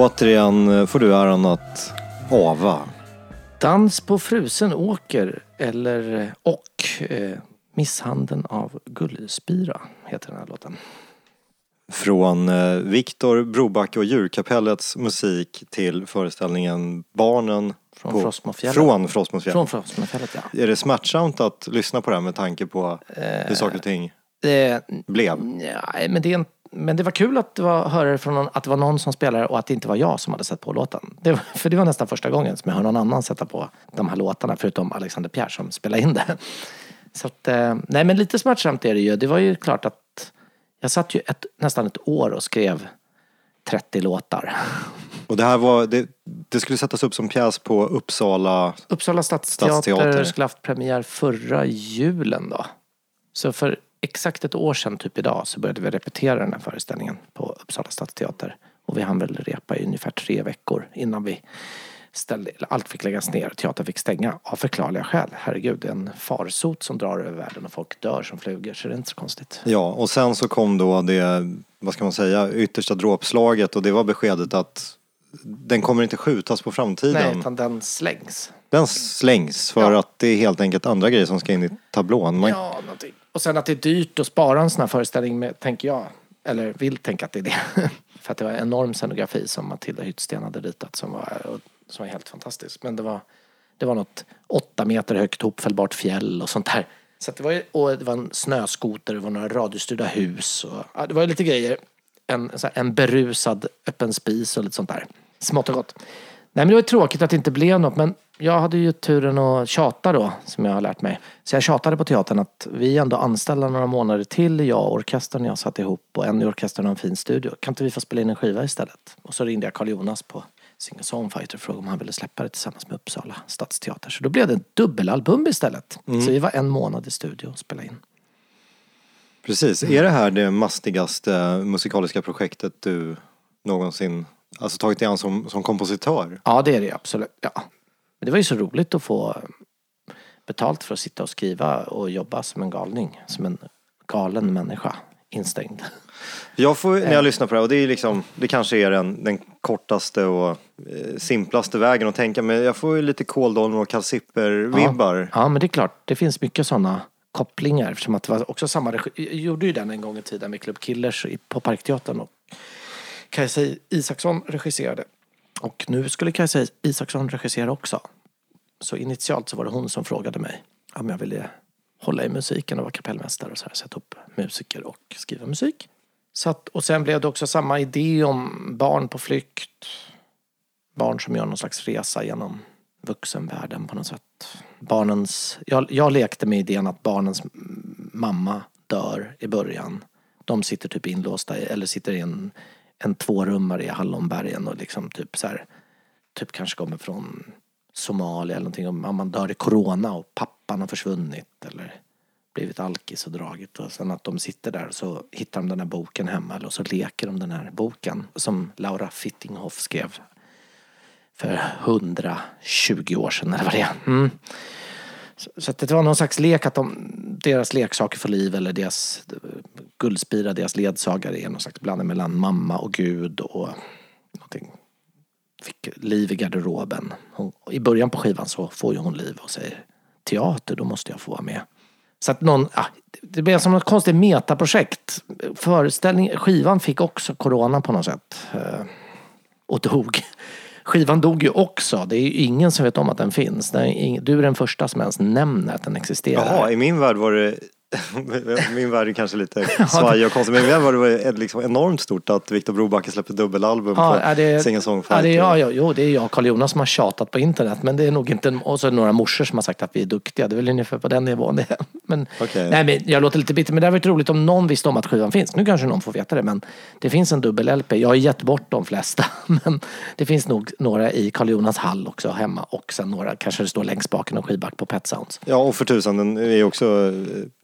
Återigen eh, får du äran att ava. Dans på frusen åker eller och eh, Misshandeln av Gullspira heter den här låten. Från eh, Viktor Broback och Djurkapellets musik till föreställningen Barnen Från på- Frostmofjället. Från Frostmofjället. Från Frostmofjället ja. Är det smärtsamt att lyssna på det här med tanke på hur saker och ting Eh, blev? Nej, men det, är en, men det var kul att det var, höra från någon, att det var någon som spelade och att det inte var jag som hade sett på låten. Det, var- för det var nästan första gången som jag hör någon annan sätta på de här låtarna förutom Alexander Pierre som spelade in det. Så att, eh, nej men lite smärtsamt är det ju. Det var ju klart att jag satt ju ett, nästan ett år och skrev 30 låtar. Och det här var, det, det skulle sättas upp som pjäs på Uppsala. Uppsala stadsteater, Stadsteater. skulle haft premiär förra julen då. Så för exakt ett år sedan, typ idag, så började vi repetera den här föreställningen på Uppsala stadsteater. Och vi hann väl repa i ungefär tre veckor innan vi ställde, allt fick läggas ner. Teatern fick stänga av förklarliga skäl. Herregud, det är en farsot som drar över världen och folk dör som flugor, så det är inte så konstigt. Ja, och sen så kom då det, vad ska man säga, yttersta dråpslaget och det var beskedet att den kommer inte skjutas på framtiden. Nej, utan den slängs. Den slängs för Ja. att det är helt enkelt andra grejer som ska in i tablån. Man, Ja, någonting. Och sen att det är dyrt att spara en sån här föreställning med, tänker jag. Eller vill tänka att det är det. (laughs) För att det var en enorm scenografi som Matilda Hyttsten hade ritat som var, som var helt fantastisk. Men det var, det var något åtta meter högt hopfällbart fjäll och sånt där Så att det, var, ju- och det var en snöskoter, det var några radiostyrda hus. Och, ja, det var lite grejer. En, så här, en berusad öppen spis och lite sånt där. Smått och gott. Nej men det var ju tråkigt att det inte blev något men jag hade ju turen att tjata då, som jag har lärt mig. Så jag tjatade på teatern att vi ändå anställda några månader till, jag och orkestern jag satt ihop och en i orkestern har en fin studio. Kan inte vi få spela in en skiva istället? Och så ringde jag Carl Jonas på Singer Songfighter och frågade om han ville släppa det tillsammans med Uppsala stadsteater. Så då blev det ett dubbelalbum istället. Så vi var en månad i studio och spelade in. Precis. Är det här det mastigaste musikaliska projektet du någonsin alltså, tagit dig an som, som kompositör? Ja, det är det absolut. Ja. Men det var ju så roligt att få betalt för att sitta och skriva och jobba som en galning. Som en galen människa. Instängd. Jag får, när jag lyssnar på det här, och det är liksom, det kanske är den, den kortaste och eh, simplaste vägen att tänka, men jag får ju lite Kåldolmer och Kalsipper-vibbar. Ja, men det är klart. Det finns mycket sådana kopplingar. Eftersom att det var också samma regi. Jag gjorde ju den en gång i tiden med Club Killers på Parkteatern. Och Kajsa Isaksson regisserade. Och nu skulle Kajsa Isaksson regissera också. Så initialt så var det hon som frågade mig om jag ville hålla i musiken och vara kapellmästare och så här, sätta upp musiker och skriva musik. Så att, och sen blev det också samma idé om barn på flykt. Barn som gör någon slags resa genom vuxenvärlden på något sätt. Barnens, jag, jag lekte med idén att barnens mamma dör i början. De sitter typ inlåsta i, eller sitter i en, en tvårummare i Hallonbergen och liksom typ så här, typ kanske kommer från Somalia eller någonting Om man dör i corona och pappan har försvunnit eller blivit alkis och dragit och sen att de sitter där och så hittar de den här boken hemma eller så leker de den här boken som Laura Fittinghoff skrev för 120 år sedan eller vad det är. Mm. Så, så att det var någon slags lek att de, deras leksaker får liv eller deras guldspira, deras ledsagare är någon slags blandning mellan mamma och gud och någonting. Fick liv i garderoben. Hon, I början på skivan så får ju hon liv och säger teater, då måste jag få vara med. Så att någon, ah, det blev som ett konstigt metaprojekt. Föreställning, skivan fick också corona på något sätt. Eh, och dog. Skivan dog ju också. Det är ju ingen som vet om att den finns. Den, är ing- Du är den första som ens nämner att den existerar. Jaha, i min värld var det (laughs) min värld är kanske lite (laughs) svajig och konstig, men min värld var det liksom enormt stort att Viktor Brobacke släppte dubbelalbum Ja, på är det, Sing a Song ja, det är jag, ja, jo, det är jag, Carl Jonas, som har tjatat på internet. Men det är nog inte, och så några morsor som har sagt att vi är duktiga. Det är väl ungefär på den nivån det är. (laughs) Men, Okej. nej, men jag låter lite bitter, men det hade varit roligt om någon visste om att skivan finns. Nu kanske någon får veta det, men det finns en dubbel-LP. Jag har gett bort de flesta, men det finns nog några i Carl Jonas hall också hemma. Och sen några, kanske det står längst bak i någon skivback på Pet Sounds. Ja, och för tusan, den är också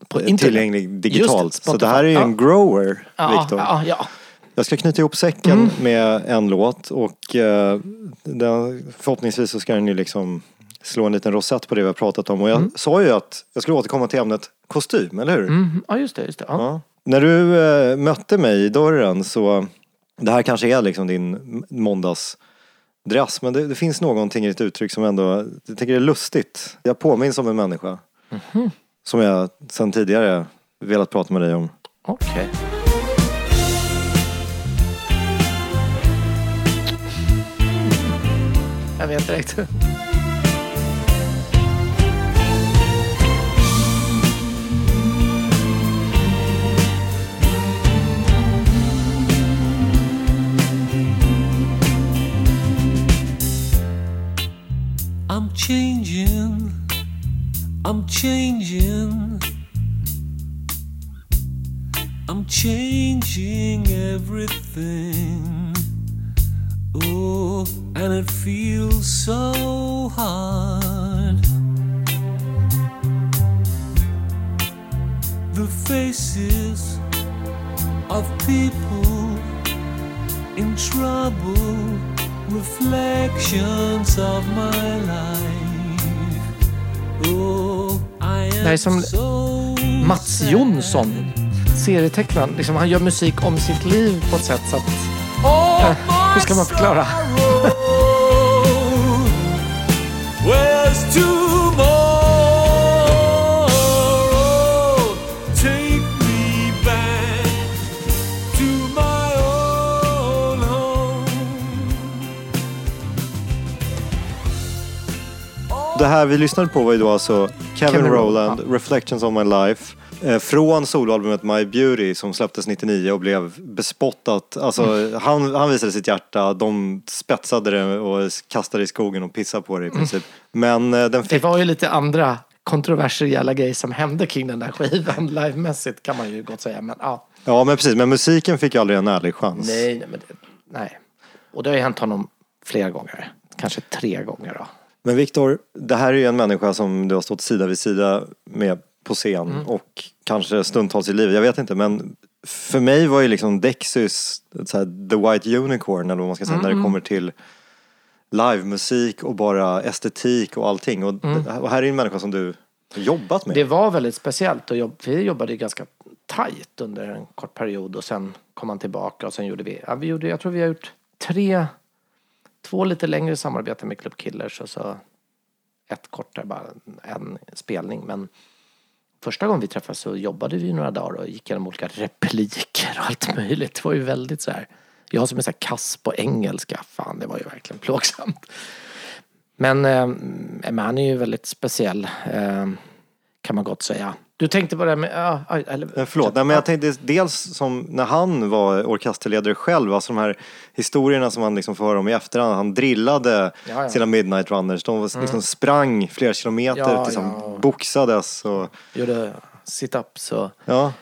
På internet. tillgänglig digitalt. Just det, så det här är ju en Ja. grower, Ja, Viktor. ja, ja. Jag ska knyta ihop säcken Mm. med en låt och eh, den, förhoppningsvis så ska den ju liksom slå en liten rosett på det vi har pratat om. Och jag sa ju att jag skulle återkomma till ämnet kostym, eller hur? Mm, ja just det. Just det. Ja. Ja. När du eh, mötte mig i dörren så, det här kanske är liksom din måndagsdress, men det, det finns någonting i ditt uttryck som ändå, jag tycker det är lustigt. Jag påminns om en människa. Som jag sedan tidigare velat prata med dig om. Okej. Jag vet direkt. I'm changing, I'm changing, I'm changing everything. Oh, and it feels so hard. The faces of people in trouble, reflections of my life. Det här är som so Mats. Jonsson, serietecknaren. Liksom, han gör musik om sitt liv på ett sätt så att... Oh, Hur ska man förklara? Det här vi lyssnade på var ju då alltså Kevin, Kevin Rowland, Rowland, Reflections on my life. eh, Från soloalbumet My Beauty som släpptes 99 och blev bespottat. Alltså, Mm. han, han visade sitt hjärta, de spetsade det och kastade i skogen och pissade på det i princip. Men eh, den Det fick... var ju lite andra kontroversiella grejer som hände kring den där skivan (laughs) livemässigt kan man ju gott säga. Men ja, Ja men precis, men musiken fick ju aldrig en ärlig chans. nej, nej, men det, nej. Och det har ju hänt honom flera gånger. Kanske tre gånger då. Men Viktor, det här är ju en människa som du har stått sida vid sida med på scen Mm. och kanske stundtals i livet, jag vet inte men för mig var ju liksom Dexys här, the white unicorn eller vad man ska säga när Mm. det kommer till livemusik och bara estetik och allting. Och, och här är en människa som du har jobbat med. Mm. Det var väldigt speciellt och jobb, vi jobbade ganska tajt under en kort period och sen kom han tillbaka och sen gjorde vi, ja, vi gjorde, jag tror vi har gjort tre, två lite längre samarbeten med Club Killers och så ett kortare, bara en spelning. Men första gången vi träffades så jobbade vi några dagar och gick igenom olika repliker och allt möjligt. Det var ju väldigt så här, jag som är så här kass på engelska, fan det var ju verkligen plågsamt. Men, eh, men han är ju väldigt speciell, eh, kan man gott säga. Du tänkte på det här med... Ja, eller, Eh, Förlåt, nej, men jag tänkte dels som när han var orkesterledare själv, alltså de här historierna som man liksom får höra om i efterhand. Han drillade Ja, ja. sina Midnight Runners, de var liksom sprang flera kilometer, Ja, liksom, boxades och Gjorde sit-ups och... ja.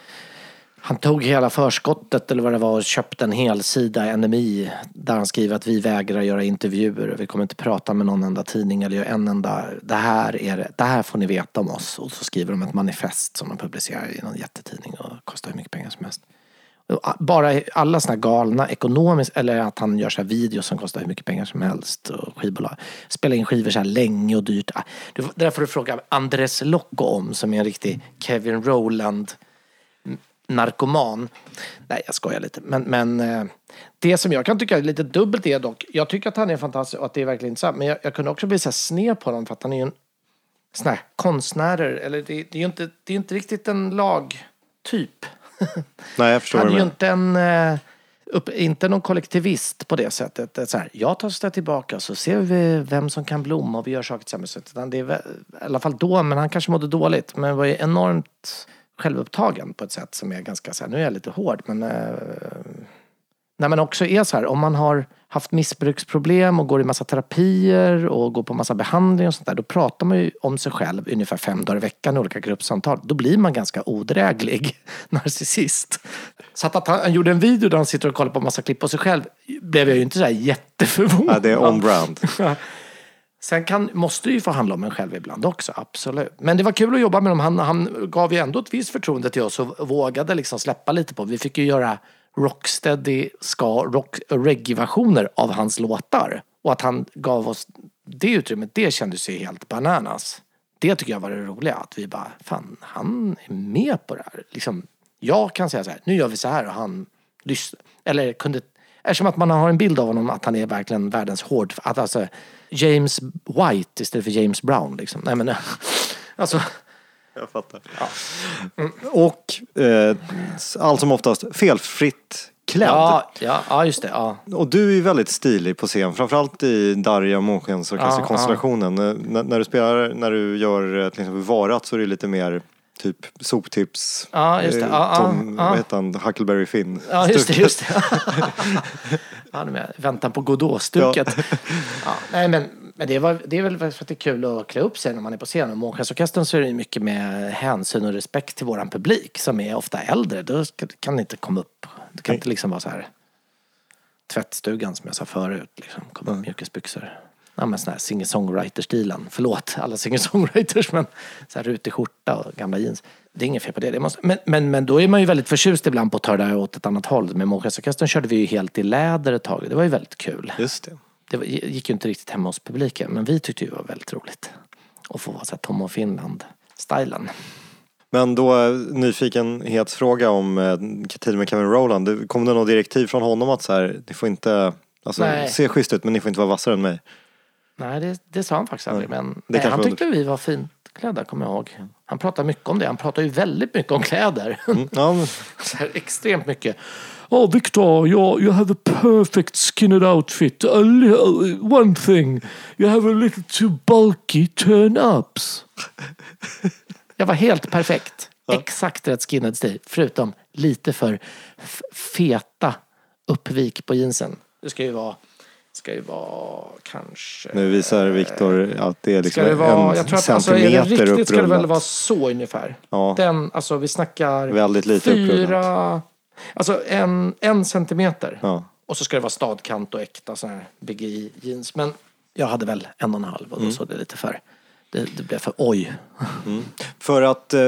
Han tog hela förskottet eller vad det var och köpte en hel sida NMI där han skriver att vi vägrar göra intervjuer vi kommer inte prata med någon enda tidning eller göra en enda, det här är det, det här får ni veta om oss. Och så skriver de ett manifest som de publicerar i någon jättetidning och kostar hur mycket pengar som helst. Bara alla såna här galna ekonomiskt, eller att han gör så här videos som kostar hur mycket pengar som helst och skivbolag. Spelar in skivor så här länge och dyrt. Ah, det där får du fråga Andres Locco om som är en riktig Kevin Rowland narkoman. Nej, jag skojar lite. Men, men eh, det som jag kan tycka är lite dubbelt är dock, jag tycker att han är fantastisk och att det är verkligen intressant. Men jag, jag kunde också bli så här sned på honom för att han är ju en sån här konstnärer, eller det, det är ju inte, det är inte riktigt en lagtyp. (laughs) Nej, jag förstår Han är ju inte en, eh, upp, inte någon kollektivist på det sättet. Det Så här, jag tar steg tillbaka så ser vi vem som kan blomma och vi gör saker tillsammans. Det är väl, I alla fall då, men han kanske mådde dåligt. Men var ju enormt självupptagen på ett sätt som är ganska så här, nu är jag lite hård men eh, när man också är så här, om man har haft missbruksproblem och går i massa terapier och går på massa behandling och sånt där. Då pratar man ju om sig själv ungefär fem dagar i veckan i olika gruppsamtal. Då blir man ganska odräglig (laughs) narcissist. Så att, att han, han gjorde en video där han sitter och kollar på massa klipp på sig själv blev jag ju inte så här jätteförvånad. Nej, det är on-brand. (laughs) Sen kan, måste det ju få handla om en själv ibland också, absolut. Men det var kul att jobba med dem. Han, han gav ju ändå ett visst förtroende till oss och vågade liksom släppa lite på. Vi fick ju göra rocksteady ska rock reggae-versioner av hans låtar. Och att han gav oss det utrymmet, det kändes ju helt bananas. Det tycker jag var det roliga, att vi bara, fan, han är med på det här. Liksom, jag kan säga så här, nu gör vi så här och han lyssnar. Eller kunde, eftersom att man har en bild av honom att han är verkligen världens hård, att alltså James White istället för James Brown liksom. Nej men, (laughs) alltså, Jag fattar. Och eh, allt som oftast felfritt klädd. ja, ja, ja, just det, ja. Och du är ju väldigt stilig på scen, framförallt i Darja Månskensorkesterkonstellationen. Ja, när, när du spelar, när du gör eh, till exempel Varat så är det lite mer typ soptips. Ja, just det. eh, Ja, Tom, ja. vad heter han, Huckleberry Finn. Ja, just det, just det. (laughs) (laughs) Han är med. Väntan på Godot-stuket. Ja. nej, men, men det, var, det är väl för att det är kul att klä upp sig när man är på scen. Och Månskensorkestern så är det mycket med hänsyn och respekt till våran publik som är ofta äldre. Då kan det inte komma upp. Det kan inte liksom vara så här tvättstugan som jag sa förut. Liksom, komma upp mjukisbyxor. Ja men sån här singer-songwriter-stilen. Förlåt alla singer-songwriters men så här rutig skjorta och gamla jeans. Det är inget fel på det. det måste, men, men, men då är man ju väldigt förtjust ibland på att ta det där åt ett annat håll. Med Månskensorkestern körde vi ju helt i läder ett tag. Det var ju väldigt kul. Just det. Det var- gick ju inte riktigt hemma hos publiken men vi tyckte ju det var väldigt roligt. Att få vara så här Tom och Finland-stilen. Men då eh, nyfikenhetsfråga om eh, tiden med Kevin Rowland. Kom det något direktiv från honom att så här, ni får inte, alltså Nej. se schysst ut men ni får inte vara vassare än mig? Nej, det, det sa han faktiskt aldrig. Men nej, han tyckte vi var fint klädda, kommer jag ihåg. Han pratar mycket om det. Han pratar ju väldigt mycket om kläder. Mm, ja, men, (laughs) så här, extremt mycket. Oh, Victor, you you have a perfect skinned outfit. A li- one thing, you have a little too bulky turn-ups. (laughs) Jag var helt perfekt. Exakt rätt skinnad stil. Förutom lite för feta uppvik på jeansen. Det ska ju vara, ska ju vara kanske... Nu visar Viktor att det är liksom det vara, en jag tror att alltså, centimeter riktigt ska det väl vara så ungefär. Ja. Den, alltså vi snackar Väldigt lite fyra, alltså en, en centimeter. Ja. Och så ska det vara stadkant och äkta sån här BGI jeans. Men jag hade väl en och en halv och då Mm. såg det lite för, det, det blev för oj. För att, eh,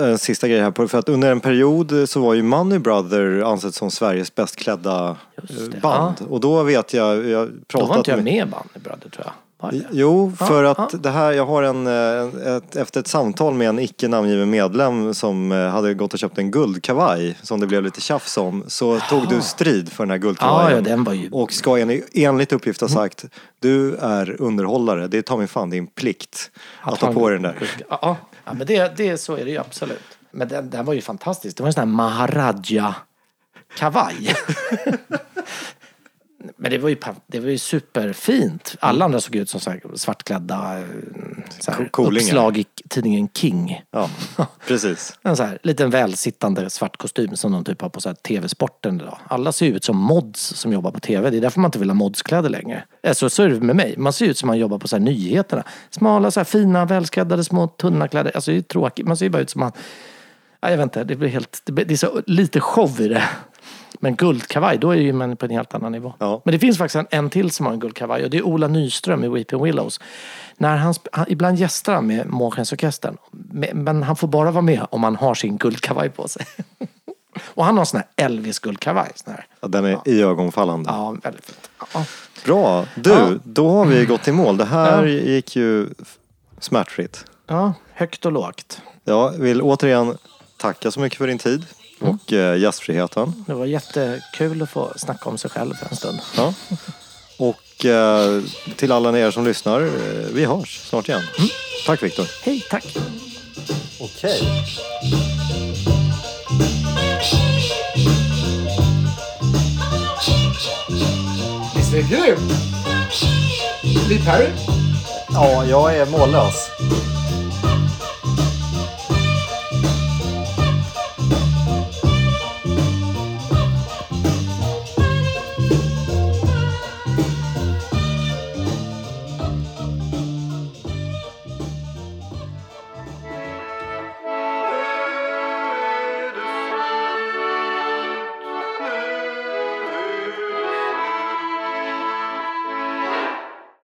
en sista grej här för att under en period eh, så var ju Money Brother ansett som Sveriges bäst klädda eh, band. Och då vet jag, jag Då pratat var inte jag med... med Bunny Brother tror jag. Var det? Jo, för Ja, att ja. det här, jag har en, eh, ett, efter ett samtal med en icke namngiven medlem som eh, hade gått och köpt en guldkavaj som det blev lite tjafs om, så tog du strid för den här guldkavajen. ja, den var ju... Och ska en, enligt uppgift ha sagt, du är underhållare, det är ta mig fan din plikt att, ta på dig den där. Ja men det, det, så är det ju absolut. Men den, den var ju fantastisk. Det var en sån här Maharaja-kavaj. (laughs) (laughs) Men det var ju, det var ju superfint. Alla andra såg ut som så här svartklädda eh, så här, Coolingar. uppslag i tidningen King. Ja, (laughs) precis. En så här liten välsittande svart kostym som de typ har på så här tv-sporten idag. Alla ser ut som mods som jobbar på tv. Det är därför man inte vill ha modskläder längre. Eh, Så, så är det med mig. Man ser ut som man jobbar på så här nyheterna. Smala, så här fina, välskräddade små tunna kläder. Alltså det är tråkigt. Man ser ju bara ut som man... Ja, jag vet inte, det blir helt... Det, blir, det är så lite show i det. Men guldkavaj, då är ju man på en helt annan nivå. Ja. Men det finns faktiskt en, en till som har en guldkavaj och det är Ola Nyström i Weeping Willows. När han, han, ibland gästar han med Månskensorkestern. Men, han får bara vara med om han har sin guldkavaj på sig. (laughs) och han har en sån här Elvis guldkavaj. Sån här. Ja, den är iögonfallande. Ja, väldigt fint. Ja. Bra, du, Ja. då har vi gått i mål. Det här Ja. gick ju smärtfritt. ja, högt och lågt. Jag vill återigen tacka så mycket för din tid. Och eh, gästfriheten. Det var jättekul att få snacka om sig själv för en stund. Ja. Och eh, till alla er som lyssnar, eh, vi hörs snart igen. Mm. Tack Viktor. Hej, tack! Okej. Visst är det grymt? Lee Perry? Ja, jag är mållös.